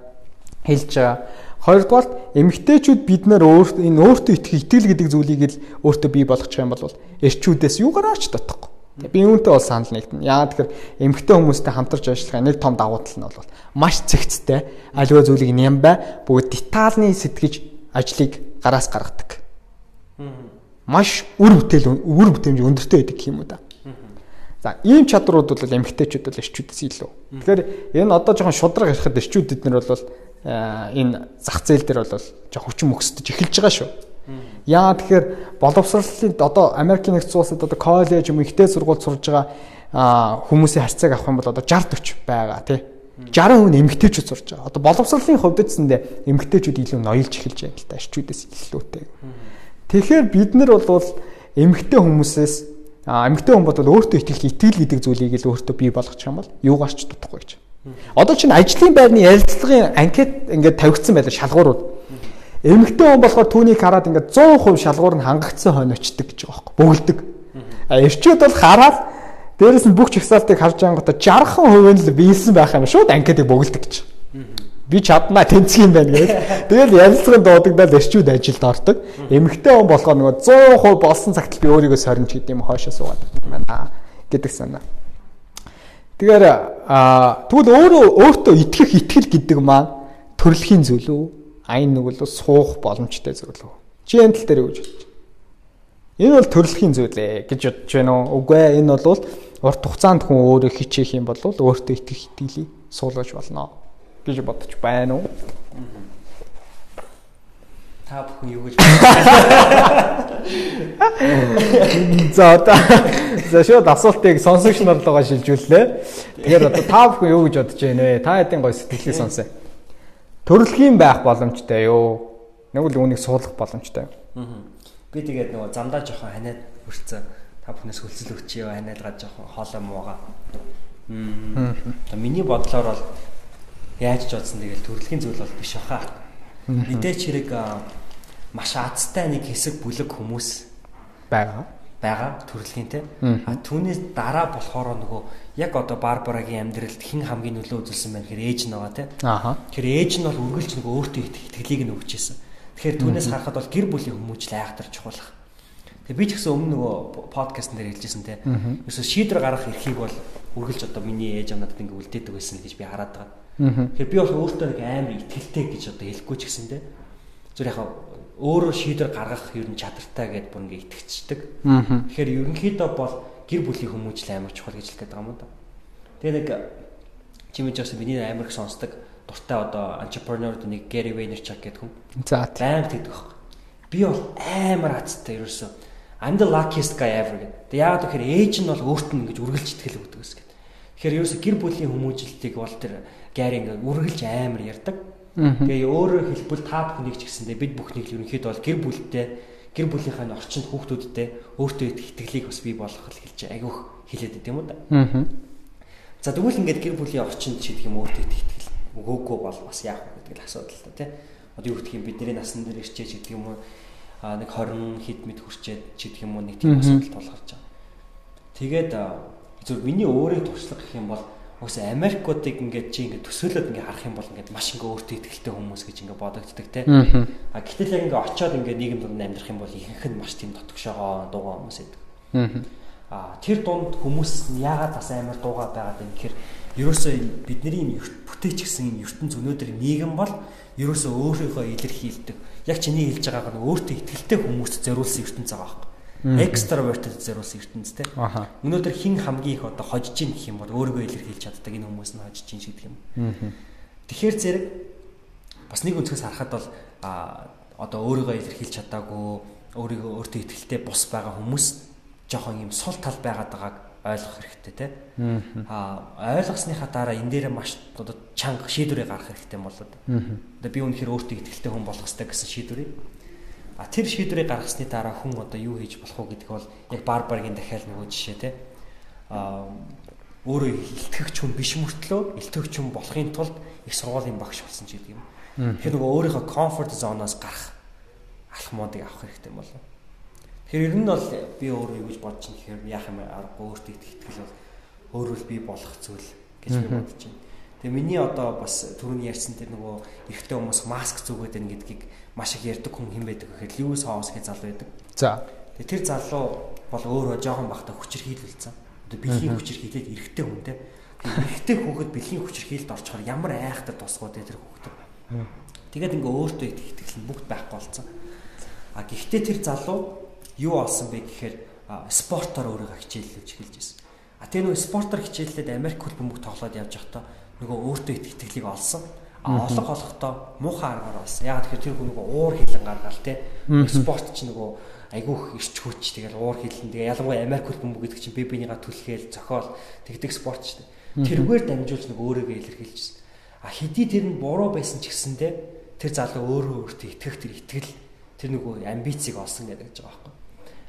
хэлж байгаа. Хоёрдугаар эмгтээчүүд бид нар өөрт энэ өөртөө итгэх итгэл гэдэг зүйлийг л өөртөө бий болгочих юм бол эрчүүдээс юугаараач татахгүй. Би үүнтэй бол санал нэгтэн. Яагаад тэгэхээр эмгтээ хүмүүстэй хамтарч ажиллах нэг том давуу тал нь бол маш цэгцтэй. Аливаа зүйлийг нямбай бүгд детальны сэтгэж ажлыг гараас гаргадаг. Маш үр бүтээл үр бүтээмж өндөртэй байдаг юм уу да. За ийм чадрууд бол эмгтээчүүд бол эрчүүдээс илүү. Тэгэхээр энэ одоо жоохон шудраг ярихад эрчүүд эднэр бол энэ зах зээл дээр бол жоохон хүчин мөксдөж эхэлж байгаа шүү. Яа тэгэхээр боловсролын одоо Америкийн нэгдсэн улсад одоо коллеж юм ихтэй сургууль сурж байгаа хүмүүсийн харьцааг авах юм бол одоо 60 40 байгаа тий. 60 хүн эмгтээчүүд сурж байгаа. Одоо боловсролын хувьд эцэндээ эмгтээчүүд илүү ноёлж эхэлж байгаа л та эрчүүдээс илүүтэй. Тэгэхээр бид нар бол эмгтээ хүмүүсээс эмгтээ хүн бол өөртөө итгэх итгэл гэдэг зүйлийг л өөртөө бий болгочих юм бол юугаарч дутахгүй гэж. Одоо чинь ажлын байрны ярилцлагын анкет ингээд тавигдсан байлаа шалгуурууд. Эмэгтэй хүн болохоор түүнийг хараад ингээд 100% шалгуур нь хангагдсан хойно очдөг гэж байгаа байхгүй бөглөдөг. А эрчүүд бол хараад дээрэс нь бүх чагсаалтыг харж ангуудаа 60% нь л биелсэн байх юм шууд анкетыг бөглөдөг гэж. Би чаднаа тэнцэх юм байна гэж. Тэгэл ярилцлагын дуудагдал эрчүүд ажилд ордог. Эмэгтэй хүн болохоор нөгөө 100% болсон цагт би өөрийгөө соринч гэдэг юм хоошоо суугаад байна гэдэг санаа. Тэгэхээр тэгвэл өөрөө өөртөө итгэх итгэл гэдэг маань төрөлхийн зүйл үү? айн нэг бол суух боломжтой зүйл үү? Чи энэ тал дээр юу гэж бодож байна? Энэ бол төрөлхийн зүйл ээ гэж бодож байна уу? Үгүй ээ энэ бол урт хугацаанд хүн өөрөө хичээх юм бол өөртөө итгэх итгэлийг суулгаж болно гэж бодож байна уу? Та бүхэн юу гэж За одоо за шууд асуултыг сонсогч нар руугаа шилжүүллээ. Тэгэхээр одоо та бүхэн юу гэж бодож байна вэ? Та хэдийн гой сэтгэлийг сонсъё төрөлхийн байх боломжтой юу? Нэг л үүнийг суулгах боломжтой. Би тэгээд нөгөө замдаа жоохон ханиад хүрцэн та бүхнээс хөлсөл өчөө ханиалгаад жоохон хоолой муугаа. Мм. Миний бодлоор бол яаж ч бодсон тэгэл төрөлхийн зүйл бол биш баха. Мэдээч хэрэг маш азтай нэг хэсэг бүлэг хүмүүс байгаа байгаа төрөлхийнтэй. А түүнээс дараа болохоор нөгөө яг одоо Барбарагийн амьдралд хэн хамгийн нөлөө үзүүлсэн байна гэхээр ээж нь байгаа тийм. Ааха. Тэгэхээр ээж нь бол үргэлж нөгөө өөртөө итгэлийг нь өгч ийсэн. Тэгэхээр түүнээс харахад бол гэр бүлийн хүмүүжил айхтар чухалх. Тэгээ би ч гэсэн өмнө нөгөө подкастн дээр хэлжсэн тийм. Ерөөсө шийдвэр гаргах эрхийг бол үргэлж одоо миний ээж надад ингээ үлдээдэг байсан гэж би хараад байгаа. Тэгэхээр би бол өөртөө нэг амар итгэлтэй гэж одоо хэлэхгүй ч гэсэн тийм. Зүр яг өөрөө шийдвэр гаргах ер нь чадвартай гэдээ бүр ингээ итгэцдэг. Тэгэхээр ерөнхийдөө бол гэр бүлийн хүмүүжил амар чухал гэж хэлгээд байгаа юм да. Тэгээ нэг чимэж бас миний амар их сонсдог дуртай одоо entrepreneur нэг Gary Vaynerchuk гэдэг хүн. За баян тэгдэг баг. Би бол амар хацтай ерөөсөө I'm the luckiest guy ever гэдэг. Тэгээ яагаад гэхээр ээж нь бол өөрт нь ингэж үргэлж итгэл өгдөг гэсэн. Тэгэхээр ерөөсөө гэр бүлийн хүмүүжилтийг бол тэр ингээ үргэлж амар ярьдаг. Тэгээ өөрөөр хэлбэл та бүхнийг ч гэсэндээ бид бүхнийг л ерөнхийдөө бол гэр бүлтэй гэр бүлийнхаа орчинд хүүхдүүдтэй өөртөө итгэлийг бас бий болгох хэлж айгүйх хэлээд байт юм да. За тэгвэл ингээд гэр бүлийн орчинд гэдэг юм өөртөө итгэл өгөөгүй бол бас яах вэ гэдэг л асуудал та тий. Одоо юу гэх юм бидний насан дээр ирчээж гэдэг юм уу а нэг 20 хэд мэд хүрчээд ч гэдэг юм уу нэг тийм асуудал тулгарч байгаа. Тэгээд зөв миний өөрийн туршлага гэх юм бол Угс Америкуудыг ингээд чи ингээд төсөөлөд ингээд харах юм бол ингээд маш ингээ өөртөө ихтэй хүмүүс гэж ингээд бодогддаг те. А гэтэл яг ингээд очиод ингээд нийгэм дунд амьдрах юм бол ихэнх нь маш тийм дотгошоогоо дуугаа хүмүүс байдаг. А тэр дунд хүмүүс яагаад бас амар дуугаа байгаад байна гэхээр ерөөсөө бидний юм бүтээч гэсэн юм ертөнц өнөөдөр нийгэм бол ерөөсөө өөрийнхөө илэрхийлдэг. Яг чиний хэлж байгаагаар өөртөө ихтэй хүмүүст зориулсан ертөнц байгаа байхгүй extroverted зориулсан ертөнцтэй. Өнөөдөр хин хамгийн их одоо хожиж ийн гэх юм бол өөрийгөө илэрхийлж чаддаг энэ хүмүүс нь хожиж ийн гэх юм. Тэгэхээр зэрэг бас нэг өнцгөөс харахад бол одоо өөрийгөө илэрхийлж чадаагүй өөрийгөө өөртөө ихтэй бус байгаа хүмүүс жоохон юм сул тал байгаад байгааг ойлгох хэрэгтэй те. Аа ойлгосныхаа дараа энэ дээр маш одоо чанга шийдвэрээ гаргах хэрэгтэй болоод. Одоо би үнэхээр өөртөө ихтэй хүн болох хэрэгтэй гэсэн шийдвэрийг А тэр шийдвэрийг гаргасны дараа хүн одоо юу хийж болох вэ гэдэг бол яг барбаргийн дахиад нөгөө жишээ те. А өөрөө илтгэгч хүн биш мөртлөө илтгэгч хүн болохын тулд их сургуулийн багш болсон ч гэдэг юм. Тэгэхээр нөгөө өөрийнхөө комфорт зоноос гарах алхмуудыг авах хэрэгтэй юм болов. Тэгэхээр ер нь бол би өөрөө юу гэж бодож байна гэхээр яах юм аргагүй өөртөө итгэл бол өөрөө л бий болох зүйл гэж би бодож байна. Тэгээ миний одоо бас түрүүний ярьсан тэр нөгөө эрэгтэй хүмүүс маск зүгээд байна гэдгийг маш их ярьдаг хүн хэн байдаг гэхээр Льюис Хаус гэж залуу байдаг. За. Тэгээ тэр залуу бол өөрөө жоохон бахта хүчээр хийлүүлсэн. Одоо бэлгийн хүчээр хийлээд эрэгтэй хүн те. Эрэгтэй хүүхэд бэлгийн хүчээр хийлд орчхоор ямар айхтар тусгууд тэр хүүхэд. Тэгээд ингээ өөртөө итгэл нь бүгд байхгүй болсон. А гэхдээ тэр залуу юу олсон бэ гэхээр спортоор өөрийгөө хичээллэж эхэлж байсан. А тэр нөгөө спортоор хичээллээд Америк хөл бөмбөг тоглоод явж байхдаа нөгөө өөртөө итгэлийг олсон. Олго олохдоо муухай аргаар олсон. Яг тэгэхээр тэр нөгөө уур хилэн гаргаал те. Спорт ч нөгөө айгүйх ирч хүч тэгэл уур хилэн тэгээ ялангуяа Америк хөл бөмбөг гэдэг чинь би бинийга түлхээл зохиол тэгдэг спорт ч те. Тэргээр дамжуулж нөгөө өөрийгөө илэрхийлжсэн. А хэдий тэр нь буруу байсан ч гэсэндээ тэр залуу өөрөө өөртөө итгэх тэр итгэл тэр нөгөө амбицийг олсон гэдэг гэж байгаа байхгүй.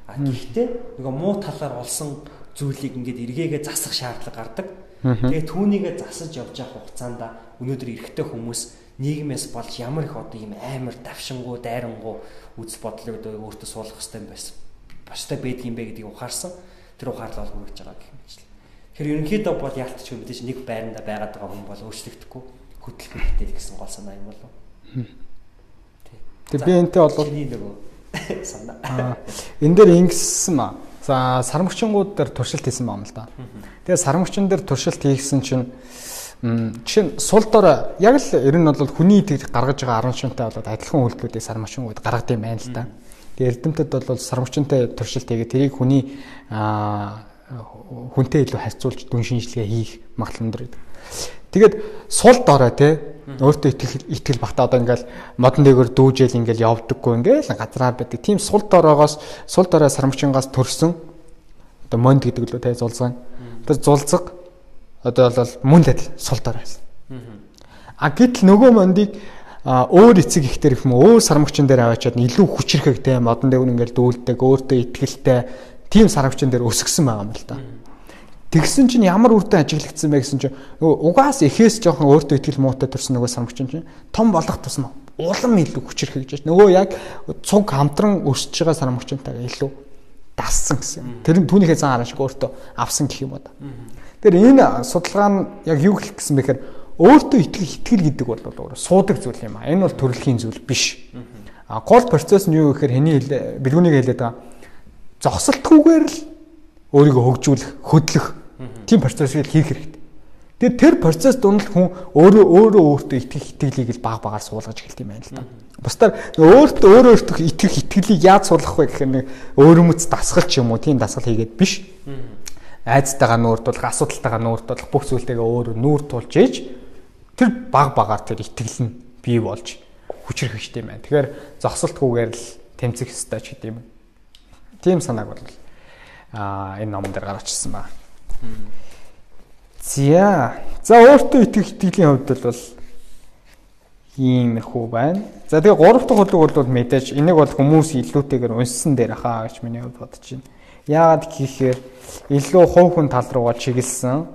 А гэхдээ нөгөө муу талаар олсон зүйлийг ингээд эргээгээ засах шаардлага гардаг. Тэгээ түүнийгээ засаж явж явах хугацаанд өнөөдөр эрэгтэй хүмүүс нийгмээс болж ямар их одоо ийм амар давшингуу, дайрангуу үс бодлыг өөртөө суулгах хэрэгтэй байсан. Баштай байдаг юм бэ гэдгийг ухаарсан. Тэр ухаарлал бол хүрэж байгаа гэх юм чинь. Тэгэхээр ерөнхийдөө бол яалтч юм мэдээж нэг байранда байгаад байгаа хүн бол өөрчлөгдөхгүй хөдөлгөөнтэй гэсэн гол санаа юм болов. Тэг би энтэй бол нөгөө *laughs* санаа. Энэ дээр ингэсэн маа. За сармөгчингууд дээр туршилт хийсэн байна л да. Тэгээ сармөгчин дээр туршилт хийсэн чинь жишээ нь сул дор яг л ер нь бол хүний итгэж гаргаж байгаа 10 шунтай болоод адилхан үйлдэлүүдийг сармөгчингууд гаргад юм байна л да. Тэгээ эрдэмтэд бол сармөгчинтэй туршилт хийгээ тэрийг хүний хүнтэй илүү харьцуулж дүн шинжилгээ хийх магадлал өндөр байдаг. Тэгээд сул дорой те Өөртөө итгэл итгэл багтаа одоо ингээл модон дээгөр дүүжэл ингээл явдаггүй ингээл газраар байдаг. Тийм сул дороогоос сул дорой сармчингаас төрсөн одоо монд гэдэг лөө тай зулцгаан. Тэр зулцэг одоо бол мөн л адил сул дорой байсан. А гэтэл нөгөө мондыг өөр эцэг ихтер их юм өөр сармагчин дээр аваачаад илүү хүчрэхэгтэй модон дээгүр ингээл дүүлдэг өөртөө итгэлтэй тийм сармагчин дээр өсгсөн байгаа юм л да. Тэгсэн чинь ямар үрдэн ажиглагдсан бэ гэсэн чинь угаас эхээс жоохон өөртөө ихтгэл муутай төрсөн нөгөө самгчин чинь том болох тусмаа улам илүү хүчрхэгж байна. Нөгөө яг цуг хамтран өсөж байгаа сармагчтайгаа илүү дассан гэсэн. Тэр нь түүнийхээ зан хараа шиг өөртөө авсан гэх юм уу да. Тэр энэ судалгаа нь яг юу хэлэх гэсэн бэхээр өөртөө итгэх итгэл гэдэг бол суудаг зүйл юм а. Энэ бол төрөлхийн зүйл биш. А гол процесс нь юу гэхээр хэний бэлгүүнийг хэлээд байгаа. Зогсолтгүйгээр л өөрийгөө хөгжүүлэх, хөдлөх тийм процессыг хийх хэрэгтэй. Тэгээд тэр процесс дунд хүн өөрөө өөрөө өөртөө итгэх итгэлийг л баг багаар суулгаж эхэлт юм байна л да. Бусдаар өөртөө өөрөө өөртөө итгэх итгэлийг яаж суулгах вэ гэхээр нэг өөрөмөц дасгал ч юм уу тийм дасгал хийгээд биш. Айцтайгаа нүүр тулах, асуудалтайгаа нүүр тулах, бүх зүйлтэйгээ өөрөө нүүр тулж ээж тэр баг багаар тэр итгэл нь бий болж хүчрэх хэрэгтэй юм байна. Тэгэхээр зогсолтгүйгээр л тэмцэх ёстой ч гэдэм. Тийм санааг бол а энэ номон дээр гаргачихсан ба. За. За өөртөө итгэх итгэлийн хувьд бол иймэрхүү байна. За тэгээ гурав дахь хөдлөг бол мэдээж энийг бол хүмүүс илүүтэйгээр унссан дээр хаа гэж миний хувьд бодож байна. Яагаад гэхээр илүү хувь хүн тал руугаа чиглэсэн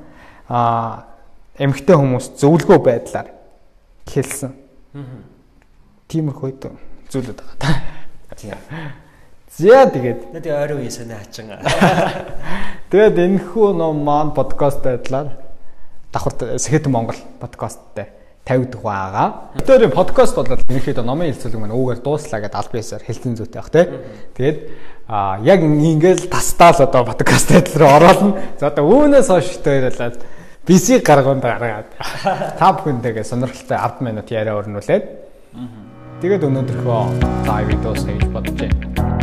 а эмгтэй хүмүүс зөвлөгөө байдлаар хэлсэн. Тиймэрхүү зүйлүүд байгаа. Тийм. За тэгээд тэгээд ойрын үе санаа хачин. *laughs* Тэгээд энэхүү ном маань подкаст байдлаар давхар Сэхэт Монгол подкасттай тавигдах байгаа. Тэр подкаст бол ерөнхийдөө номын хэлцүүлэг маань өвгөр дууслаа гэдээ аль биесээр хэлсэн зүйтэй бах тий. Тэгээд а яг ингээл тастаал одоо подкаст байдал руу ороолно. За одоо үүнээс хойш тээрэлээд бисиг гаргуунд гаргаад та бүхэнтэйгээ сонирхолтой 10 минут яриа өрнүүлээд тэгээд өнөөдрийнхөө лайв видеос хийж бодож байна.